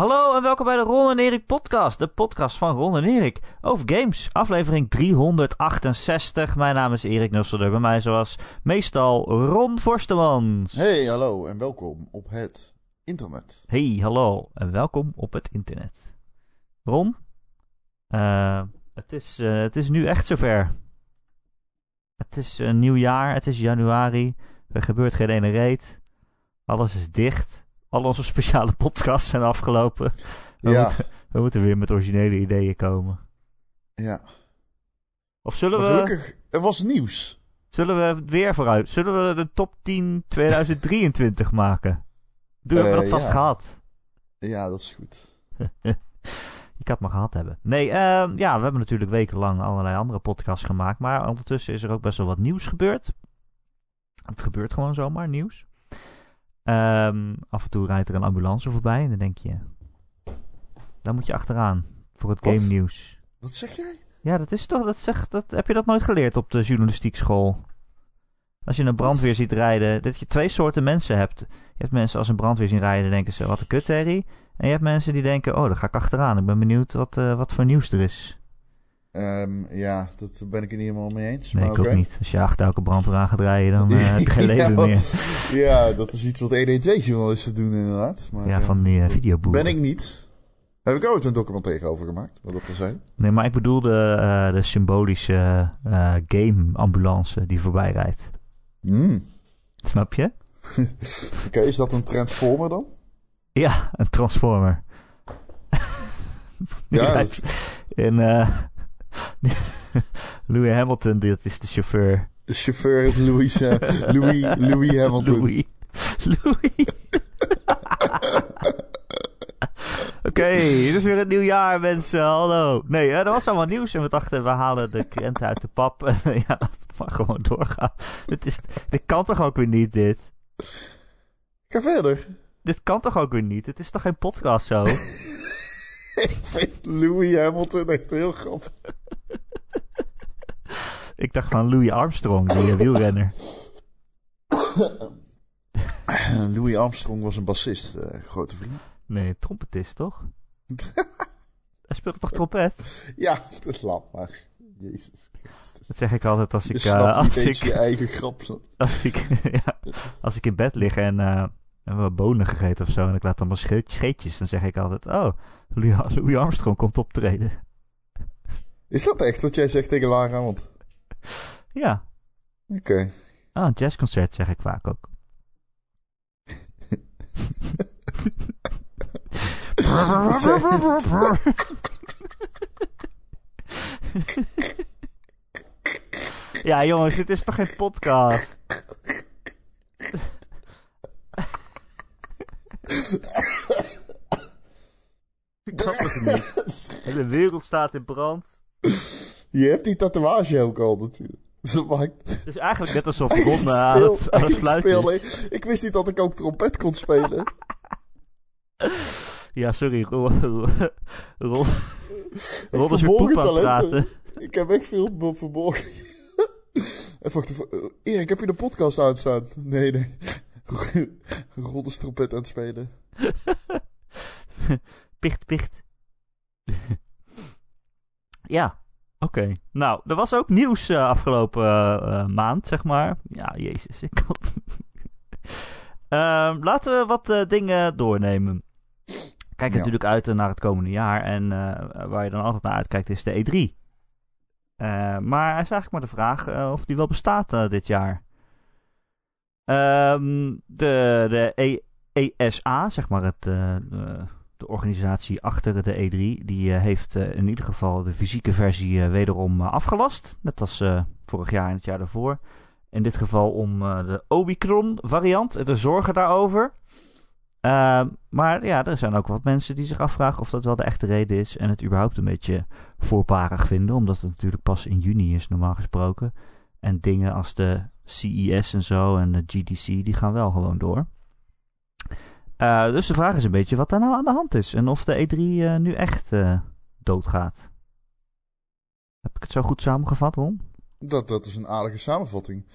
Hallo en welkom bij de Ron en Erik podcast. De podcast van Ron en Erik over games. Aflevering 368. Mijn naam is Erik Nusselder. Bij mij zoals meestal Ron Forstemans. Hey, hallo en welkom op het internet. Hey, hallo en welkom op het internet. Ron, uh, het, is, uh, het is nu echt zover. Het is een nieuw jaar, het is januari. Er gebeurt geen ene reet. Alles is dicht. Al onze speciale podcasts zijn afgelopen. We, ja. moeten, we moeten weer met originele ideeën komen. Ja. Of zullen Maar we... gelukkig, er was nieuws. Zullen we het weer vooruit? Zullen we de top 10 2023 maken? Doe, hebben we Eh, dat vast ja. gehad? Ja, dat is goed. Ik had maar gehad hebben. Nee, ehm, ja, we hebben natuurlijk wekenlang allerlei andere podcasts gemaakt. Maar ondertussen is er ook best wel wat nieuws gebeurd. Het gebeurt gewoon zomaar, nieuws. Ehm, af en toe rijdt er een ambulance voorbij en dan denk je... Daar moet je achteraan voor het Wat? game nieuws. Wat zeg jij? Ja, dat is toch, dat zegt, dat, heb je dat nooit geleerd op de journalistiek-school? Als je een brandweer ziet rijden, dat je twee soorten mensen hebt. Je hebt mensen als een brandweer zien rijden, denken ze, wat een kutherrie. En je hebt mensen die denken, oh, daar ga ik achteraan. Ik ben benieuwd wat, eh, wat voor nieuws er is. Ehm, ja, dat ben ik het niet helemaal mee eens. Nee, maar ik ook niet. Als je achter elke brandweer aan gaat rijden, dan eh, heb je geen leven ja, meer. Ja, dat is iets wat 112-journalisten doen inderdaad. Maar, Ja, eh, van die uh. Ben ik niet. Heb ik ooit een documentaire over gemaakt, wat dat te zijn. Nee, maar ik bedoelde eh, de symbolische game-ambulance die voorbij rijdt. Hmm. Snap je? Oké, is dat een transformer dan? Ja, een transformer. Ja, rijdt in eh, Louis Hamilton, dat is de chauffeur. De chauffeur is Louis, Louis, Louis Hamilton. Louis. Louis. Oké, het is weer een nieuw jaar, mensen. Hallo. Nee, eh, er was allemaal nieuws en we dachten, we halen de krenten uit de pap. Ja, het maar gewoon doorgaan. Dit, is, dit kan toch ook weer niet, dit? Ga verder. Dit kan toch ook weer niet? Het is toch geen podcast zo? Ik vind Louis Hamilton echt heel grappig. Ik dacht van Louis Armstrong, die eh, wielrenner. Louis Armstrong was een bassist, eh, grote vriend. Nee, trompetist, toch? Hij speelde toch trompet? Ja, dat is lap, maar... Jezus Christus. Dat zeg ik altijd als Je ik, eh, als, ik je eigen grap. als, ik, ja, als ik in bed lig en eh, en we hebben bonen gegeten of zo en ik laat dan maar sche- scheetjes, dan zeg ik altijd, oh, Louis Armstrong komt optreden. Is dat echt wat jij zegt tegen Lara? Want... Ja, Oké. ah, een jazzconcert zeg ik vaak ook. ja, jongens, dit is toch geen podcast? Ik snap het niet. De hele wereld staat in brand. Je hebt die tatoeage ook al natuurlijk. Dat maakt... Het is eigenlijk net alsof Ik Ron eh, aan het, speel- aan het ik fluiten speel- is. Ik wist niet dat ik ook trompet kon spelen. Ja, sorry, Ron. Ron, Ron, Ron is weer verborgen poep aan het talenten. praten. Ik heb echt veel verborgen. Even wachten. eh, Erik, heb je de podcast uitstaan? Nee, nee. Ron is trompet aan het spelen. Picht, picht. ja, oké. Nou, er was ook nieuws eh, afgelopen eh, eh, maand, zeg maar. Ja, jezus, ik kan... Ehm, laten we wat dingen doornemen. Kijk Ja. natuurlijk uit naar het komende jaar. En waar je dan altijd naar uitkijkt is de E3. Eh, maar is eigenlijk maar de vraag of die wel bestaat dit jaar. Ehm, de de e ESA, zeg maar het, de, organisatie achter de E3, die eh, heeft eh, in ieder geval de fysieke versie eh, wederom afgelast. Net als vorig jaar en het jaar daarvoor. In dit geval om de Omicron variant, de zorgen daarover. Ehm, maar ja, er zijn ook wat mensen die zich afvragen of dat wel de echte reden is. En het überhaupt een beetje voorbarig vinden. Omdat het natuurlijk pas in juni is, normaal gesproken. En dingen als de CES en zo en de GDC, die gaan wel gewoon door. Eh, dus de vraag is een beetje wat daar nou aan de hand is. En of de E3 eh, nu echt eh, doodgaat. Heb ik het zo goed samengevat, Ron? Dat, dat is een aardige samenvatting.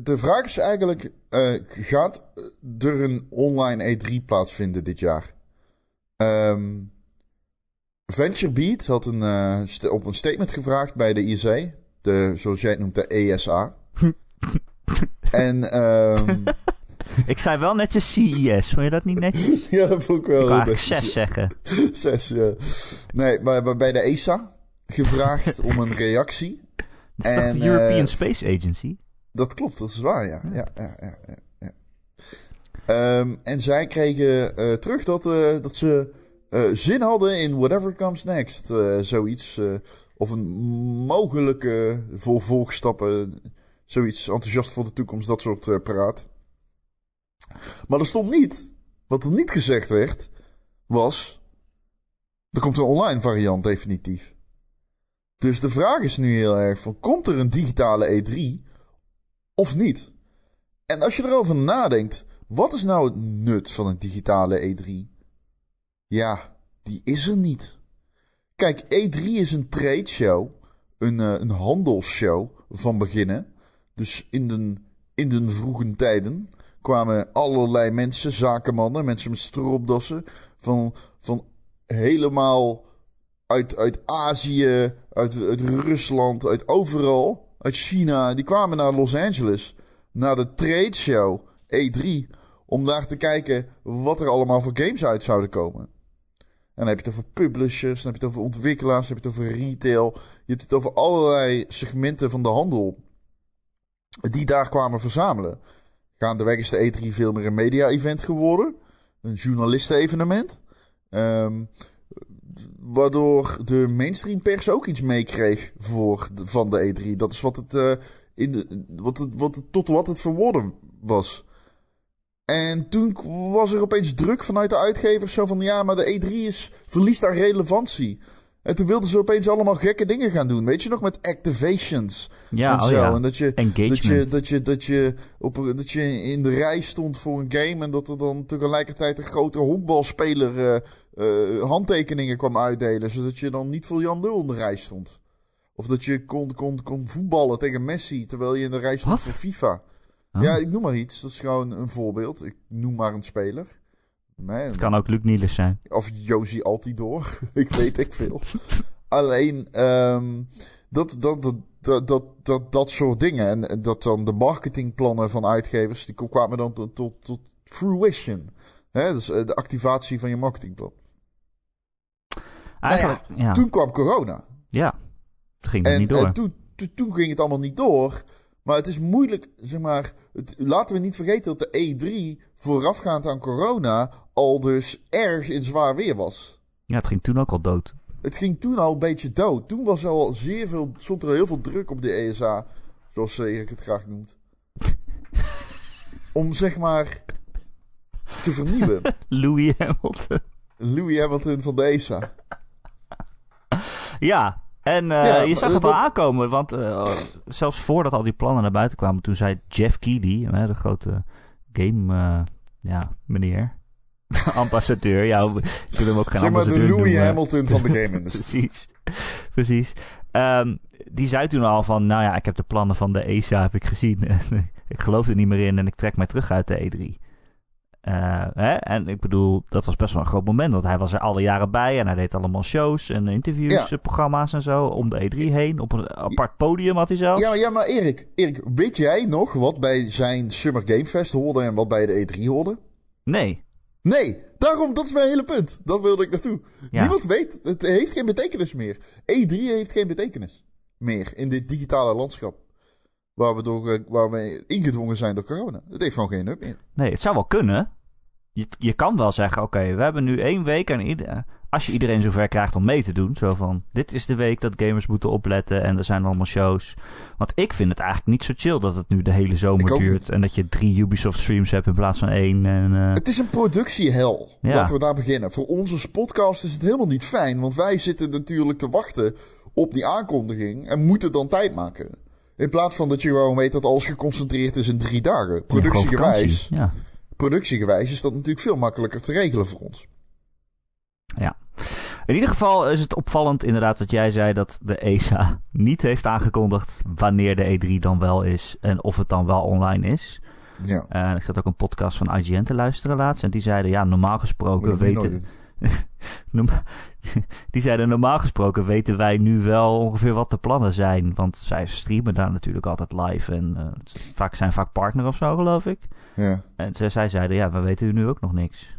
De vraag is eigenlijk: gaat er een online E3 plaatsvinden dit jaar? Ehm VentureBeat had een, op een statement gevraagd bij de IC. De, zoals jij het noemt, de ESA. en ehm, Ik zei wel netjes CES. Vond je dat niet netjes? ja, dat vond ik wel Ik eigenlijk netjes. zes zeggen. Zes, ja. Nee, maar bij de ESA gevraagd om een reactie. Is En, de European eh, Space Agency? Dat klopt, dat is waar, ja. ja, ja, ja, ja, ja. Ehm, en zij kregen eh, terug dat, eh, dat ze zin hadden in whatever comes next. zoiets. of een mogelijke vervolgstappen. Zoiets enthousiast voor de toekomst, dat soort paraat. Maar er stond niet, wat er niet gezegd werd, was. Er komt een online variant definitief. Dus de vraag is nu heel erg van, komt er een digitale E3 of niet? En als je erover nadenkt, wat is nou het nut van een digitale E3? Ja, die is er niet. Kijk, E3 is een trade show, een, eh, een handelsshow van beginnen. Dus in de, in de vroege tijden kwamen allerlei mensen, zakenmannen, mensen met stropdassen, van, van helemaal uit, uit Azië, uit, uit Rusland, uit overal, uit China. Die kwamen naar Los Angeles, naar de trade show E3, om daar te kijken wat er allemaal voor games uit zouden komen. En dan heb je het over publishers, dan heb je het over ontwikkelaars, dan heb je het over retail. Je hebt het over allerlei segmenten van de handel die daar kwamen verzamelen. Gaandeweg is de E3 veel meer een media-event geworden. Een journalisten-evenement. Ehm, waardoor de mainstream pers ook iets meekreeg voor de- van de E3. Dat is wat het, eh, in de, wat het, wat het, tot wat het verworden was. En toen was er opeens druk vanuit de uitgevers zo van... ja, maar de E3 is, verliest aan relevantie. En toen wilden ze opeens allemaal gekke dingen gaan doen. Weet je nog, met activations Ja, en oh zo. ja. En dat je, Engagement. dat je, dat, je, dat, je op, dat je in de rij stond voor een game... en dat er dan tegelijkertijd een grote honkbalspeler eh, eh, handtekeningen kwam uitdelen... zodat je dan niet voor Jan Lul in de rij stond. Of dat je kon, kon, kon voetballen tegen Messi... terwijl je in de rij stond Wat? voor FIFA. Ja, ik noem maar iets. Dat is gewoon een voorbeeld. Ik noem maar een speler. Nee, Het kan ook Luc Niels zijn. of Josie Altidoor. ik weet ik veel. Alleen ehm, dat, dat, dat, dat, dat, dat, dat soort dingen. En- En dat dan de marketingplannen van uitgevers. die kwamen dan tot, tot, tot fruition. Hè? Dus eh, de activatie van je marketingplan. Eigenlijk, ja. Toen kwam corona. ja. Ging En niet door. toen, toen, toen ging het allemaal niet door. Maar het is moeilijk, zeg maar. Het, laten we niet vergeten dat de E3 voorafgaand aan corona. al dus erg in zwaar weer was. ja, het ging toen ook al dood. Het ging toen al een beetje dood. Toen was er al zeer veel, stond er heel veel druk op de ESA. Zoals eh, Erik het graag noemt. Om zeg maar te vernieuwen. Louis Hamilton. Louis Hamilton van de ESA. Ja, en eh, Ja, je zag het wel aankomen, want eh, zelfs voordat al die plannen naar buiten kwamen, toen zei Jeff Keighley, hè, de grote game, eh, ja, meneer, ambassadeur, ja, ik wil hem ook geen Zeg maar de Louis. Hamilton van de game-industrie. Precies, precies. Ehm, die zei toen al van, nou ja, ik heb de plannen van de ESA heb ik gezien. ik geloof er niet meer in en ik trek mij terug uit de E3. Eh, hè? En ik bedoel, dat was best wel een groot moment, want hij was er alle jaren bij en hij deed allemaal shows en interviews, Ja. eh, programma's en zo om de E3 heen. Op een apart podium had hij zelfs. Ja, maar- ja, maar Erik, Erik, weet jij nog wat bij zijn Summer Game Fest hoorde en wat bij de E3 hoorde? Nee. Nee, daarom, dat is mijn hele punt. Dat wilde ik naartoe. Ja. Niemand weet, het heeft geen betekenis meer. E3 heeft geen betekenis meer in dit digitale landschap. Waar we, door, eh, waar we ingedwongen zijn door corona. Het heeft gewoon geen nut meer. Nee, het zou wel kunnen. Je, je kan wel zeggen, oké, we hebben nu één week en ieder, als je iedereen zover krijgt om mee te doen, zo van, dit is de week dat gamers moeten opletten en er zijn allemaal shows. Want ik vind het eigenlijk niet zo chill dat het nu de hele zomer duurt en dat je drie Ubisoft streams hebt in plaats van één. En, eh, Het is een productiehel. Ja. Laten we daar beginnen. Voor als podcast is het helemaal niet fijn. Want wij zitten natuurlijk te wachten op die aankondiging. En moeten dan tijd maken. In plaats van dat je gewoon weet dat alles geconcentreerd is in drie dagen. ja, Productiegewijs. Ja. productiegewijs is dat natuurlijk veel makkelijker te regelen voor ons. In ieder geval is het opvallend inderdaad wat jij zei dat de ESA niet heeft aangekondigd wanneer de E3 dan wel is en of het dan wel online is. Ja. Ik zat ook een podcast van IGN te luisteren laatst en die zeiden ja, normaal gesproken nooit weten. die zeiden normaal gesproken weten wij nu wel ongeveer wat de plannen zijn. Want zij streamen daar natuurlijk altijd live. En uh, vaak zijn vaak partner of zo, geloof ik. Ja. En zij, zij zeiden, ja, we weten nu ook nog niks.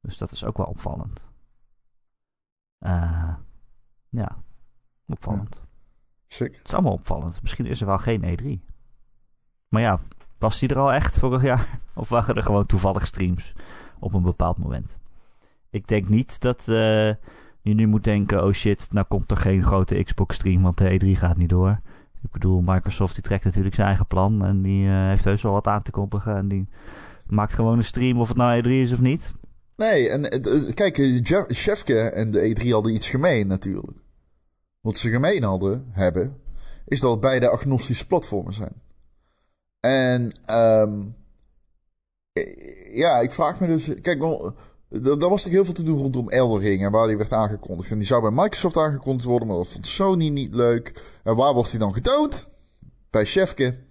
Dus dat is ook wel opvallend. Uh, ja, opvallend. Sick. Het is allemaal opvallend. Misschien is er wel geen E3. Maar ja, was die er al echt vorig jaar? Of waren er gewoon toevallig streams op een bepaald moment? Ik denk niet dat uh, je nu moet denken: oh shit, nou komt er geen grote Xbox-stream, want de E3 gaat niet door. Ik bedoel, Microsoft die trekt natuurlijk zijn eigen plan en die uh, heeft heus wel wat aan te kondigen. En die maakt gewoon een stream of het nou E3 is of niet. Nee, en uh, kijk, Chefke en de E3 hadden iets gemeen natuurlijk. Wat ze gemeen hadden, hebben, is dat beide agnostische platformen zijn. En um, ja, ik vraag me dus. Kijk, er was natuurlijk heel veel te doen rondom Elder Ring en waar die werd aangekondigd. En die zou bij Microsoft aangekondigd worden, maar dat vond Sony niet leuk. En waar wordt hij dan getoond? Bij Chefke.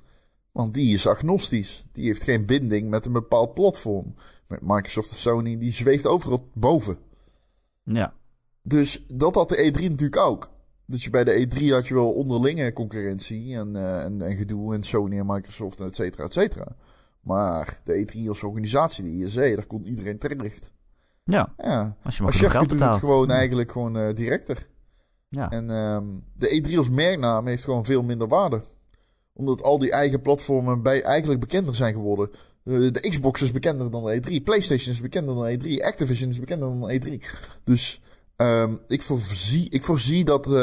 Want die is agnostisch. Die heeft geen binding met een bepaald platform. Met Microsoft of Sony, die zweeft overal boven. Ja. Dus dat had de E3 natuurlijk ook. Dus je bij de E3 had je wel onderlinge concurrentie en, uh, en, en, gedoe en Sony en Microsoft en et cetera, et cetera. Maar de E3 als organisatie, de ISE, daar komt iedereen terecht. Ja, ja. als je maar chef doet het gewoon eigenlijk gewoon uh, directer. Ja. En um, de E3 als merknaam heeft gewoon veel minder waarde. Omdat al die eigen platformen bij eigenlijk bekender zijn geworden. Uh, de Xbox is bekender dan de E3. PlayStation is bekender dan de E3. Activision is bekender dan de E3. Dus um, ik, voorzie, ik voorzie dat... Uh,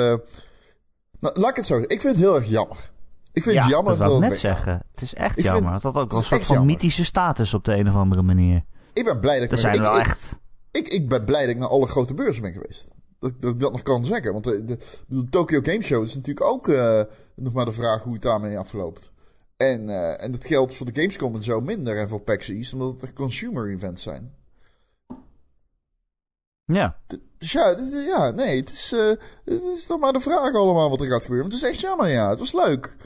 nou, laat ik het zo zeggen. Ik vind het heel erg jammer. Ik vind ja, het jammer dat wil dat ik het net zeggen. Het is echt Ik jammer. vind- dat had ook wel een het soort van jammer. mythische status op de een of andere manier. Ik ben blij dat ik... Er zijn ik, wel ik, echt... Ik, ik ben blij dat ik naar alle grote beurzen ben geweest. Dat, dat ik dat nog kan zeggen. Want de, de, de Tokyo Game Show is natuurlijk ook uh, nog maar de vraag hoe het daarmee afloopt. En, uh, en dat geldt voor de Gamescom en zo minder en voor PAX East, omdat het consumer events zijn. Ja, Dus ja, ja nee, het is, uh, het is toch maar de vraag allemaal wat er gaat gebeuren. Maar het is echt jammer, ja. Het was leuk.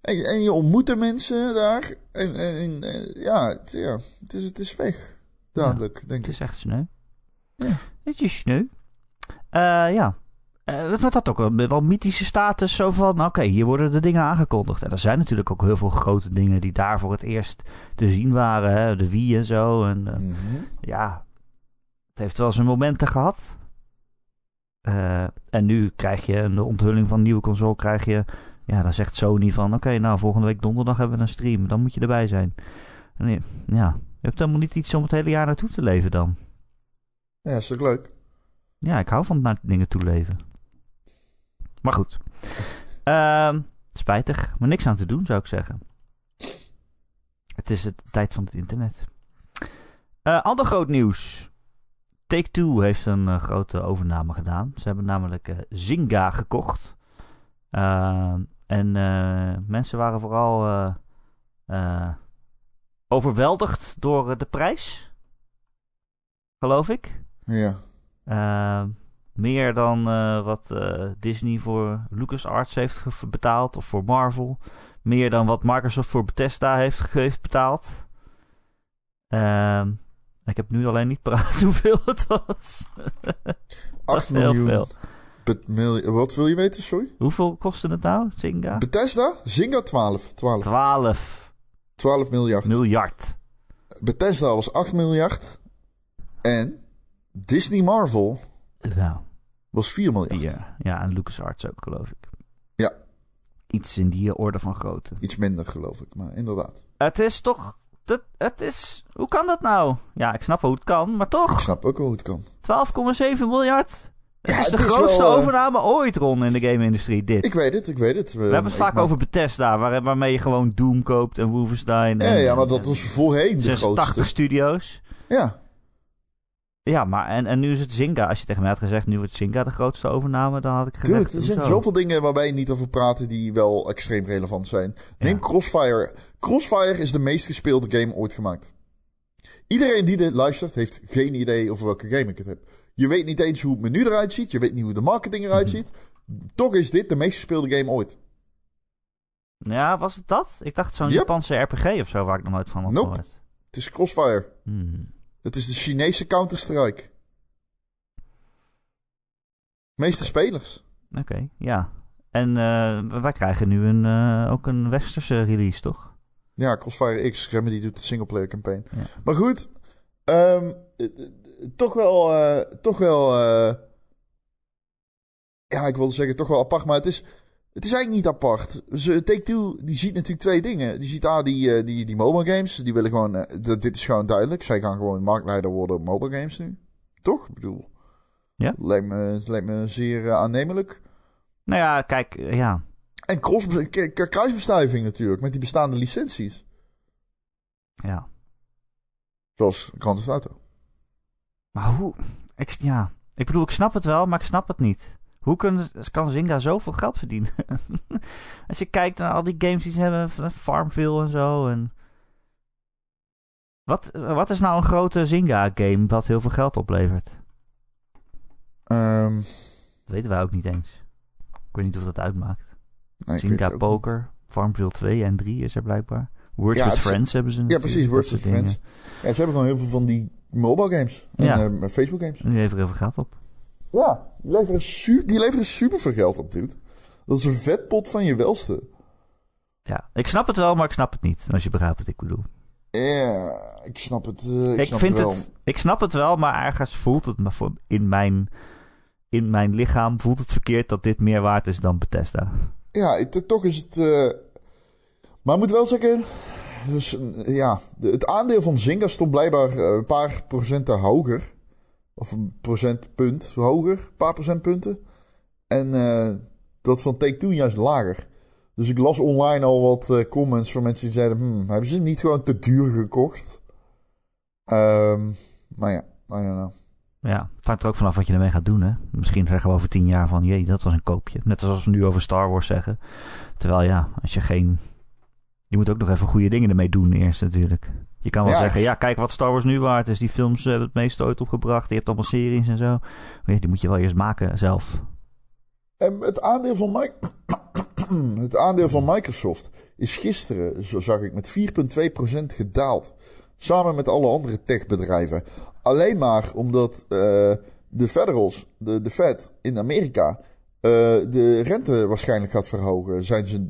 En, en je ontmoet de mensen daar. En, en, ja, het, ja het, is, het is weg. Dadelijk, denk het ik. is echt sneu. Ja. Het is sneu. Eh ja. Eh, het had ook wel, wel mythische status. Zo van, oké, hier worden de dingen aangekondigd. En er zijn natuurlijk ook heel veel grote dingen die daar voor het eerst te zien waren. Hè? De Wii en zo. En eh, Mhm. ja, het heeft wel zijn momenten gehad. Eh, en nu krijg je een onthulling van een nieuwe console. Krijg je, ja, dan zegt Sony van: Oké, nou volgende week donderdag hebben we een stream. Dan moet je erbij zijn. En ja, je hebt helemaal niet iets om het hele jaar naartoe te leven dan. Ja, is ook leuk. Ja, ik hou van naar dingen toe leven. Maar goed. Ehm, spijtig, maar niks aan te doen zou ik zeggen. Het is de tijd van het internet. Eh, ander groot nieuws. Take-Two heeft een eh, grote overname gedaan. Ze hebben namelijk eh, Zynga gekocht. Ehm, en mensen waren vooral overweldigd door de prijs. Geloof ik. Ja. Uh, meer dan uh, wat uh, Disney voor LucasArts heeft betaald of voor Marvel. Meer dan wat Microsoft voor Bethesda heeft, heeft betaald. Uh, ik heb nu alleen niet paraat hoeveel het was. 8 heel miljoen. veel. Wat wil je weten, sorry? Hoeveel kostte het nou, Zynga? Bethesda? Zynga 12. 12. 12 12 miljard. miljard. Bethesda was 8 miljard. En Disney Marvel Nou, was 4 miljard. ja, ja, en LucasArts ook, geloof ik. Ja. Iets in die orde van grootte. Iets minder, geloof ik. Maar inderdaad. Het is toch... Het, het is... Hoe kan dat nou? Ja, ik snap wel hoe het kan, maar toch... Ik snap ook wel hoe het kan. 12,7 miljard. Het Ja, is de het is grootste wel, eh, overname ooit, Ron, in de game-industrie, dit. Ik weet het, ik weet het. We hebben het vaak over Bethesda, waar, waarmee je gewoon Doom koopt en Wolfenstein. Ja, En, ja, maar dat was voorheen de 86 grootste. studio's. Ja, Ja, maar en, en nu is het Zynga. Als je tegen mij had gezegd, nu wordt Zynga de grootste overname, dan had ik gezegd... dude, er zijn zoveel dingen waar wij niet over praten die wel extreem relevant zijn. Neem Ja. Crossfire. Crossfire is de meest gespeelde game ooit gemaakt. Iedereen die dit luistert, heeft geen idee over welke game ik het heb. Je weet niet eens hoe het menu eruit ziet. Je weet niet hoe de marketing eruit Mhm. ziet. Toch is dit de meest gespeelde game ooit. Ja, was het dat? Ik dacht zo'n Yep. Japanse RPG of zo, waar ik nog nooit van had Nope. gehoord. Het is Crossfire. Hmm. Het is de Chinese Counter-Strike. Meeste spelers. Oké, ja. En uh, wij krijgen nu een, uh, ook een westerse release, toch? Ja, Crossfire X, Remedy doet de singleplayer campaign. Ja. Maar goed, um, toch wel, uh, toch wel, ja, ik wilde zeggen toch wel apart, maar het is, het is eigenlijk niet apart. Take-Two, die ziet natuurlijk twee dingen. Die ziet, ah, die, die, die mobile games, die willen gewoon, dit is gewoon duidelijk. Zij gaan gewoon marktleider worden op mobile games nu. Toch? Ik bedoel, ja? lijkt, me, lijkt me zeer aannemelijk. Nou ja, kijk, ja. En cross, kruisbestuiving natuurlijk, met die bestaande licenties. Ja. Zoals Grand Theft Auto. Maar hoe... Ik, ja, ik bedoel, ik snap het wel, maar ik snap het niet. Hoe kan, kan Zynga zoveel geld verdienen? Als je kijkt naar al die games die ze hebben, Farmville en zo. En... Wat, wat is nou een grote Zynga-game wat heel veel geld oplevert? Um, dat weten wij ook niet eens. Ik weet niet of dat uitmaakt. Nee, Zynga Poker, Farmville 2 en 3 is er blijkbaar. Words with Friends hebben ze Ja, precies, Words with Friends. Ja, ze hebben gewoon heel veel van die mobile games. En ja. uh, Facebook games. En die leveren heel veel geld op. Ja, die leveren, su die leveren super veel geld op, dude. Dat is een vetpot van je welste. Ja, ik snap het wel, maar ik snap het niet. Als je begrijpt wat ik bedoel. Ja, ik snap het. Uh, ik, ik snap vind het, wel. het, Ik snap het wel, maar ergens voelt het me voor in mijn in mijn lichaam voelt het verkeerd dat dit meer waard is dan Bethesda. Ja, het, toch is het. Uh... Maar ik moet wel zeggen. Dus, ja, het aandeel van Zynga stond blijkbaar eh, een paar procenten hoger. Of een procentpunt hoger, een paar procentpunten. En uh, dat van Take-Two juist lager. Dus ik las online al wat comments van mensen die zeiden... Hmm, hebben ze niet gewoon te duur gekocht? Um, maar ja, I don't know. Ja, het hangt er ook vanaf wat je ermee gaat doen. Hè? Misschien zeggen we over tien jaar van, jee, dat was een koopje. Net zoals we nu over Star Wars zeggen. Terwijl ja, als je geen... Je moet ook nog even goede dingen ermee doen eerst natuurlijk. Je kan wel zeggen, ja, kijk wat Star Wars nu waard is. Die films hebben het meest ooit opgebracht. Je hebt allemaal series en zo. Maar ja, die moet je wel eerst maken zelf. En het aandeel van, Mike... het aandeel van Microsoft is gisteren, zo zag ik, met 4,2% gedaald. Samen met alle andere techbedrijven. Alleen maar omdat uh, de Federals, de, de Fed in Amerika, de rente waarschijnlijk gaat verhogen. Zijn ze,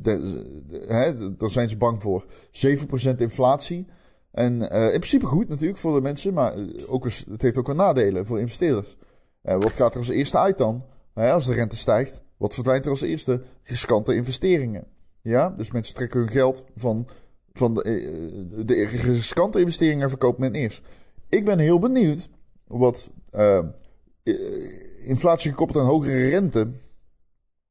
hè, daar zijn ze bang voor. 7% inflatie. En uh, in principe goed natuurlijk voor de mensen, maar ook het heeft ook wel nadelen voor investeerders. wat gaat er als eerste uit dan? als de rente stijgt, wat verdwijnt er als eerste? Riskante investeringen. Ja, dus mensen trekken hun geld van van de, eh, de riskante investeringen verkoopt men eerst. Ik ben heel benieuwd wat inflatie gekoppeld aan hogere rente.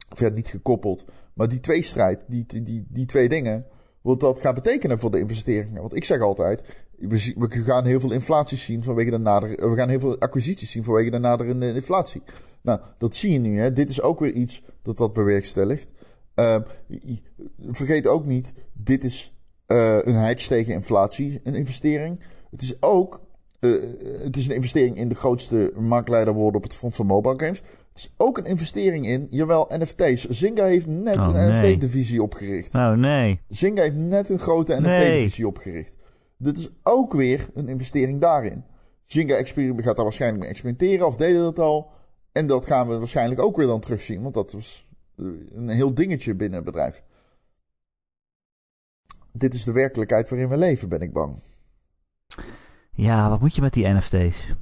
Of ja, niet gekoppeld. Maar die tweestrijd, die, die, die twee dingen. Wat dat gaat betekenen voor de investeringen. Want ik zeg altijd. We, gaan heel veel inflatie zien vanwege de nader. We gaan heel veel acquisities zien vanwege de naderende inflatie. Nou, dat zie je nu. Hè. Dit is ook weer iets dat dat bewerkstelligt. Uh, vergeet ook niet, dit is uh, een hedge tegen inflatie, een investering. Het is ook uh, het is een investering in de grootste marktleider worden op het front van mobile games. Het is ook een investering in, jawel, NFT's. Zynga heeft net oh, een NFT-divisie opgericht. Oh nee. Zynga heeft net een grote NFT-divisie opgericht. Dit is ook weer een investering daarin. Zynga gaat daar waarschijnlijk mee experimenteren, of deden dat al. En dat gaan we waarschijnlijk ook weer dan terugzien, want dat was een heel dingetje binnen het bedrijf dit is de werkelijkheid waarin we leven, ben ik bang. Ja, wat moet je met die NFT's?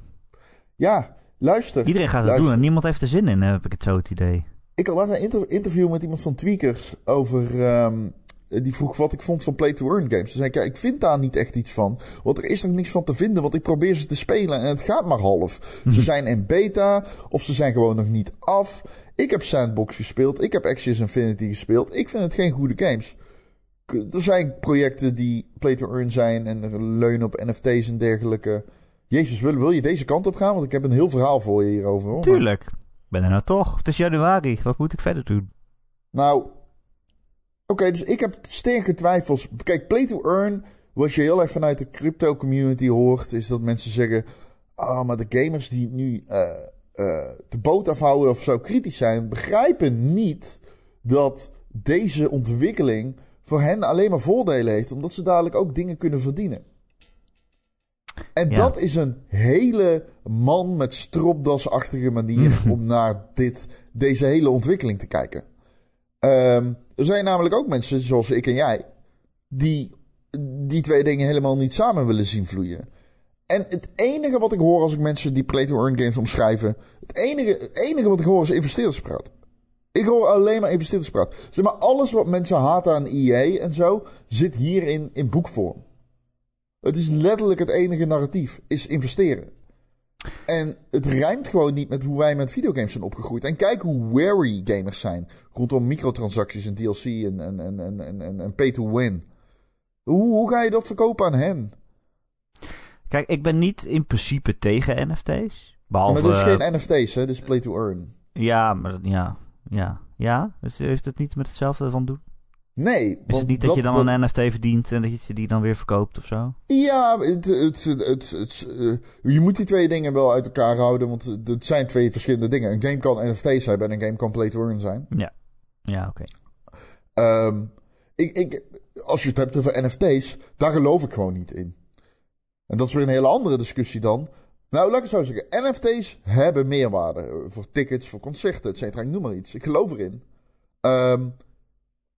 Ja, luister. Iedereen gaat het doen en niemand heeft er zin in, heb ik het zo het idee. Ik had laatst een interview met iemand van Tweakers over... Um, die vroeg wat ik vond van play-to-earn games. Toen zei ik, ja, ik vind daar niet echt iets van. Want er is nog niks van te vinden, want ik probeer ze te spelen en het gaat maar half. Ze zijn in beta of ze zijn gewoon nog niet af. Ik heb Sandbox gespeeld, ik heb Axis Infinity gespeeld. Ik vind het geen goede games er zijn projecten die play to earn zijn en leunen op NFT's en dergelijke. Jezus, wil, wil je deze kant op gaan? Want ik heb een heel verhaal voor je hierover. Hoor. Tuurlijk. Ben er nou toch? Het is januari. Wat moet ik verder doen? Nou, oké, dus ik heb sterke twijfels. Kijk, play to earn, wat je heel erg vanuit de crypto community hoort, is dat mensen zeggen: Ah, oh, maar de gamers die nu uh, uh, de boot afhouden of zo kritisch zijn, begrijpen niet dat deze ontwikkeling voor hen alleen maar voordelen heeft, omdat ze dadelijk ook dingen kunnen verdienen. En Ja. dat is een hele man met stropdasachtige manier om naar dit, deze hele ontwikkeling te kijken. Ehm, er zijn namelijk ook mensen zoals ik en jij, die die twee dingen helemaal niet samen willen zien vloeien. En het enige wat ik hoor als ik mensen die play-to-earn games omschrijven, het enige, het enige wat ik hoor is investeerderspraat. Ik hoor alleen maar investeerderspraat. Zeg maar, alles wat mensen haten aan EA en zo, zit hierin in boekvorm. Het is letterlijk het enige narratief, is investeren. En het rijmt gewoon niet met hoe wij met videogames zijn opgegroeid. En kijk hoe wary gamers zijn rondom microtransacties en DLC en, en, en, en, en, en, pay to win. Hoe, hoe ga je dat verkopen aan hen? Kijk, ik ben niet in principe tegen NFT's. Behalve... maar dat is geen NFT's, hè? Dit is play to earn. Ja, maar ja, ja, ja. Dus heeft het niet met hetzelfde van doen? Nee, Is want het niet dat, je dan een NFT verdient en dat je die dan weer verkoopt of zo? Ja, het, het, het, het, het, eh, je moet die twee dingen wel uit elkaar houden, want het zijn twee verschillende dingen. Een game kan NFT zijn en een game kan play to earn zijn. Ja. Ja, oké. Ehm, ik, ik, als je het hebt over NFT's, daar geloof ik gewoon niet in. En dat is weer een hele andere discussie dan. Nou, laat ik het zo zeggen. NFT's hebben meerwaarde. eh, Voor tickets, voor concerten, et cetera. Ik noem maar iets. Ik geloof erin. Ehm,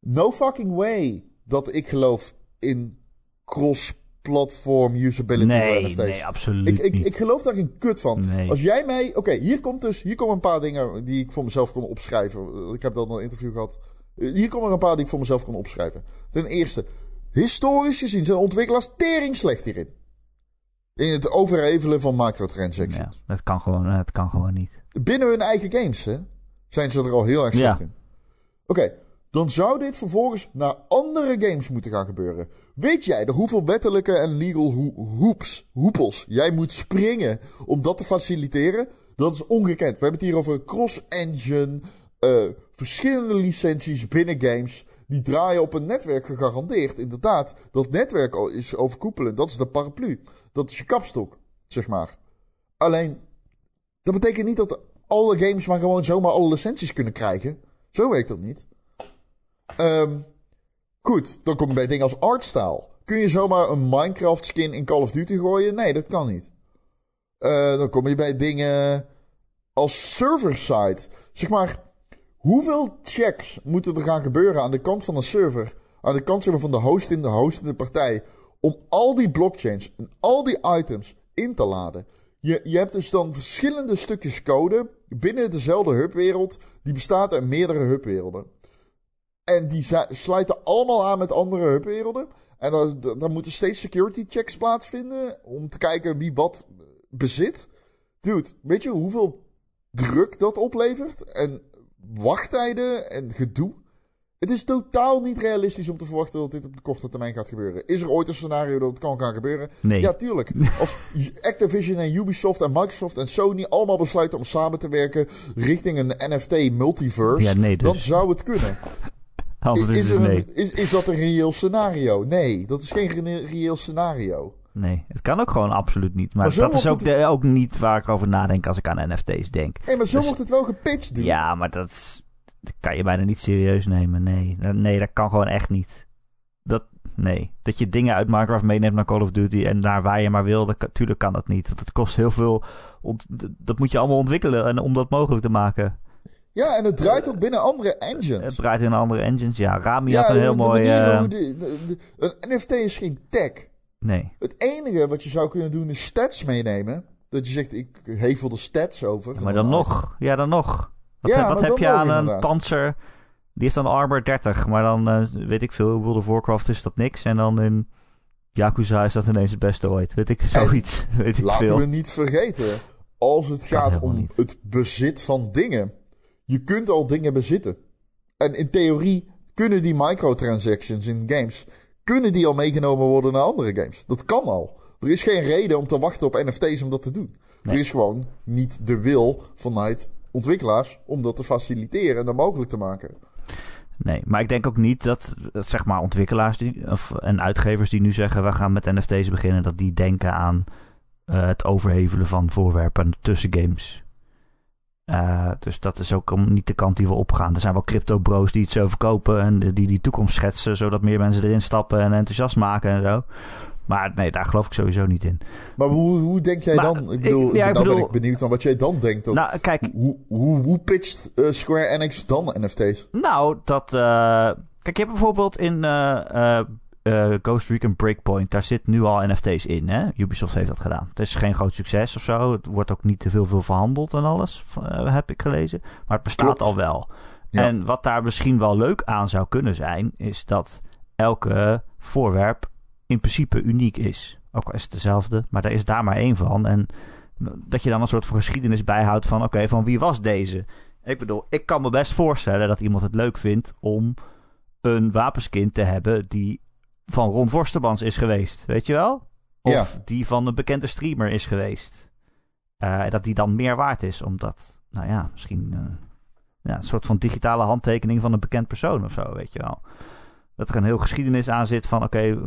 no fucking way dat ik geloof in cross-platform usability voor Nee, NFT's. nee, absoluut Ik, ik, niet. ik geloof daar geen kut van. Nee. Als jij mij. Oké, hier komt dus. Hier komen een paar dingen die ik voor mezelf kon opschrijven. Ik heb dan een interview gehad. Eh, Hier komen er een paar die ik voor mezelf kon opschrijven. Ten eerste, historisch gezien zijn ontwikkelaars tering slecht hierin. In het overhevelen van microtransactions. Ja, dat kan gewoon, dat kan gewoon niet. Binnen hun eigen games, hè, zijn ze er al heel erg slecht Ja. in. Oké, dan zou dit vervolgens naar andere games moeten gaan gebeuren. Weet jij de hoeveel wettelijke en legal ho- hoops, hoepels jij moet springen om dat te faciliteren? Dat is ongekend. We hebben het hier over cross-engine, eh, verschillende licenties binnen games. Die draaien op een netwerk gegarandeerd. Inderdaad, dat netwerk is overkoepelend. Dat is de paraplu. Dat is je kapstok, zeg maar. Alleen, dat betekent niet dat alle games maar gewoon zomaar alle licenties kunnen krijgen. Zo werkt dat niet. Ehm, goed, dan kom je bij dingen als artstyle. Kun je zomaar een Minecraft skin in Call of Duty gooien? Nee, dat kan niet. Eh, dan kom je bij dingen als server-side. Zeg maar, hoeveel checks moeten er gaan gebeuren aan de kant van een server? Aan de kant van de host in de hostende partij. Om al die blockchains en al die items in te laden. Je, je hebt dus dan verschillende stukjes code binnen dezelfde hubwereld. Die bestaat uit meerdere hubwerelden. En die sluiten allemaal aan met andere hubwerelden. En dan, dan dan moeten steeds security checks plaatsvinden. Om te kijken wie wat bezit. Dude, weet je hoeveel druk dat oplevert? En wachttijden en gedoe. Het is totaal niet realistisch om te verwachten dat dit op de korte termijn gaat gebeuren. Is er ooit een scenario dat het kan gaan gebeuren? Nee. Ja, tuurlijk. Als Activision en Ubisoft en Microsoft en Sony allemaal besluiten om samen te werken richting een NFT-multiverse, Ja, nee, dus. dan zou het kunnen. Anders is er nee. een, is, is dat een reëel scenario? Nee, dat is geen reëel scenario. Nee, het kan ook gewoon absoluut niet. Maar, dat is ook, het- de- ook niet waar ik over nadenk als ik aan NFT's denk. Hé, maar zo Dus- wordt het wel gepitcht, dude. Ja, maar dat, is- dat kan je bijna niet serieus nemen. Nee, Dat- nee, dat kan gewoon echt niet. Dat, nee, dat je dingen uit Minecraft meeneemt naar Call of Duty en naar waar je maar wil, dat, kan- dat niet. Want het kost heel veel. dat moet je allemaal ontwikkelen en om dat mogelijk te maken. Ja, en het draait ook binnen andere engines. Het draait in andere engines. Ja, Rami ja, had een heel mooi. eh, een NFT is geen tech. nee, Het enige wat je zou kunnen doen is stats meenemen. Dat je zegt, ik hevel de stats over. maar dan nog. Ja, dan nog. Wat, Ja, heb- wat heb je aan een panzer? Die heeft dan armor 30, maar dan eh, weet ik veel. World of Warcraft is dat niks. En dan in Yakuza is dat ineens het beste ooit. Weet ik, zoiets. weet ik Laten veel. we niet vergeten, als het gaat om niet. het bezit van dingen. Je kunt al dingen bezitten. En in theorie kunnen die microtransactions in games... kunnen die al meegenomen worden naar andere games. Dat kan al. Er is geen reden om te wachten op NFT's om dat te doen. Nee. Er is gewoon niet de wil vanuit ontwikkelaars... om dat te faciliteren en dat mogelijk te maken. Nee, maar ik denk ook niet dat, dat zeg maar ontwikkelaars die, of, en uitgevers die nu zeggen we gaan met NFT's beginnen, dat die denken aan eh, het overhevelen van voorwerpen tussen games. Eh, dus dat is ook niet de kant die we opgaan. Er zijn wel crypto bros die het zo verkopen en die die toekomst schetsen, zodat meer mensen erin stappen en enthousiast maken en zo. Maar nee, daar geloof ik sowieso niet in. Maar hoe, hoe denk jij Maar, dan? Ik bedoel, ik- ja, ik dan ben ik benieuwd naar wat jij dan denkt. Dat, Nou, kijk, hoe, hoe, hoe pitcht eh, Square Enix dan NFT's? Nou, dat. eh, kijk, je hebt bijvoorbeeld in eh, Ghost Recon Breakpoint. Daar zit nu al NFT's in. Hè? Ubisoft heeft dat gedaan. Het is geen groot succes of zo. Het wordt ook niet te veel, veel verhandeld en alles. eh, heb ik gelezen. Maar het bestaat Klopt. al wel. Ja. En wat daar misschien wel leuk aan zou kunnen zijn. Is dat elke voorwerp in principe uniek is. Ook al is het dezelfde. Maar er is daar maar één van. En dat je dan een soort van geschiedenis bijhoudt van... Oké, van wie was deze? Ik bedoel, ik kan me best voorstellen dat iemand het leuk vindt om een wapenskin te hebben die van Ron Vorstemans is geweest. Weet je wel? Of Ja. die van een bekende streamer is geweest. Eh, dat die dan meer waard is, omdat, nou ja, misschien eh, ja, een soort van digitale handtekening van een bekend persoon of zo, weet je wel. Dat er een heel geschiedenis aan zit van, oké,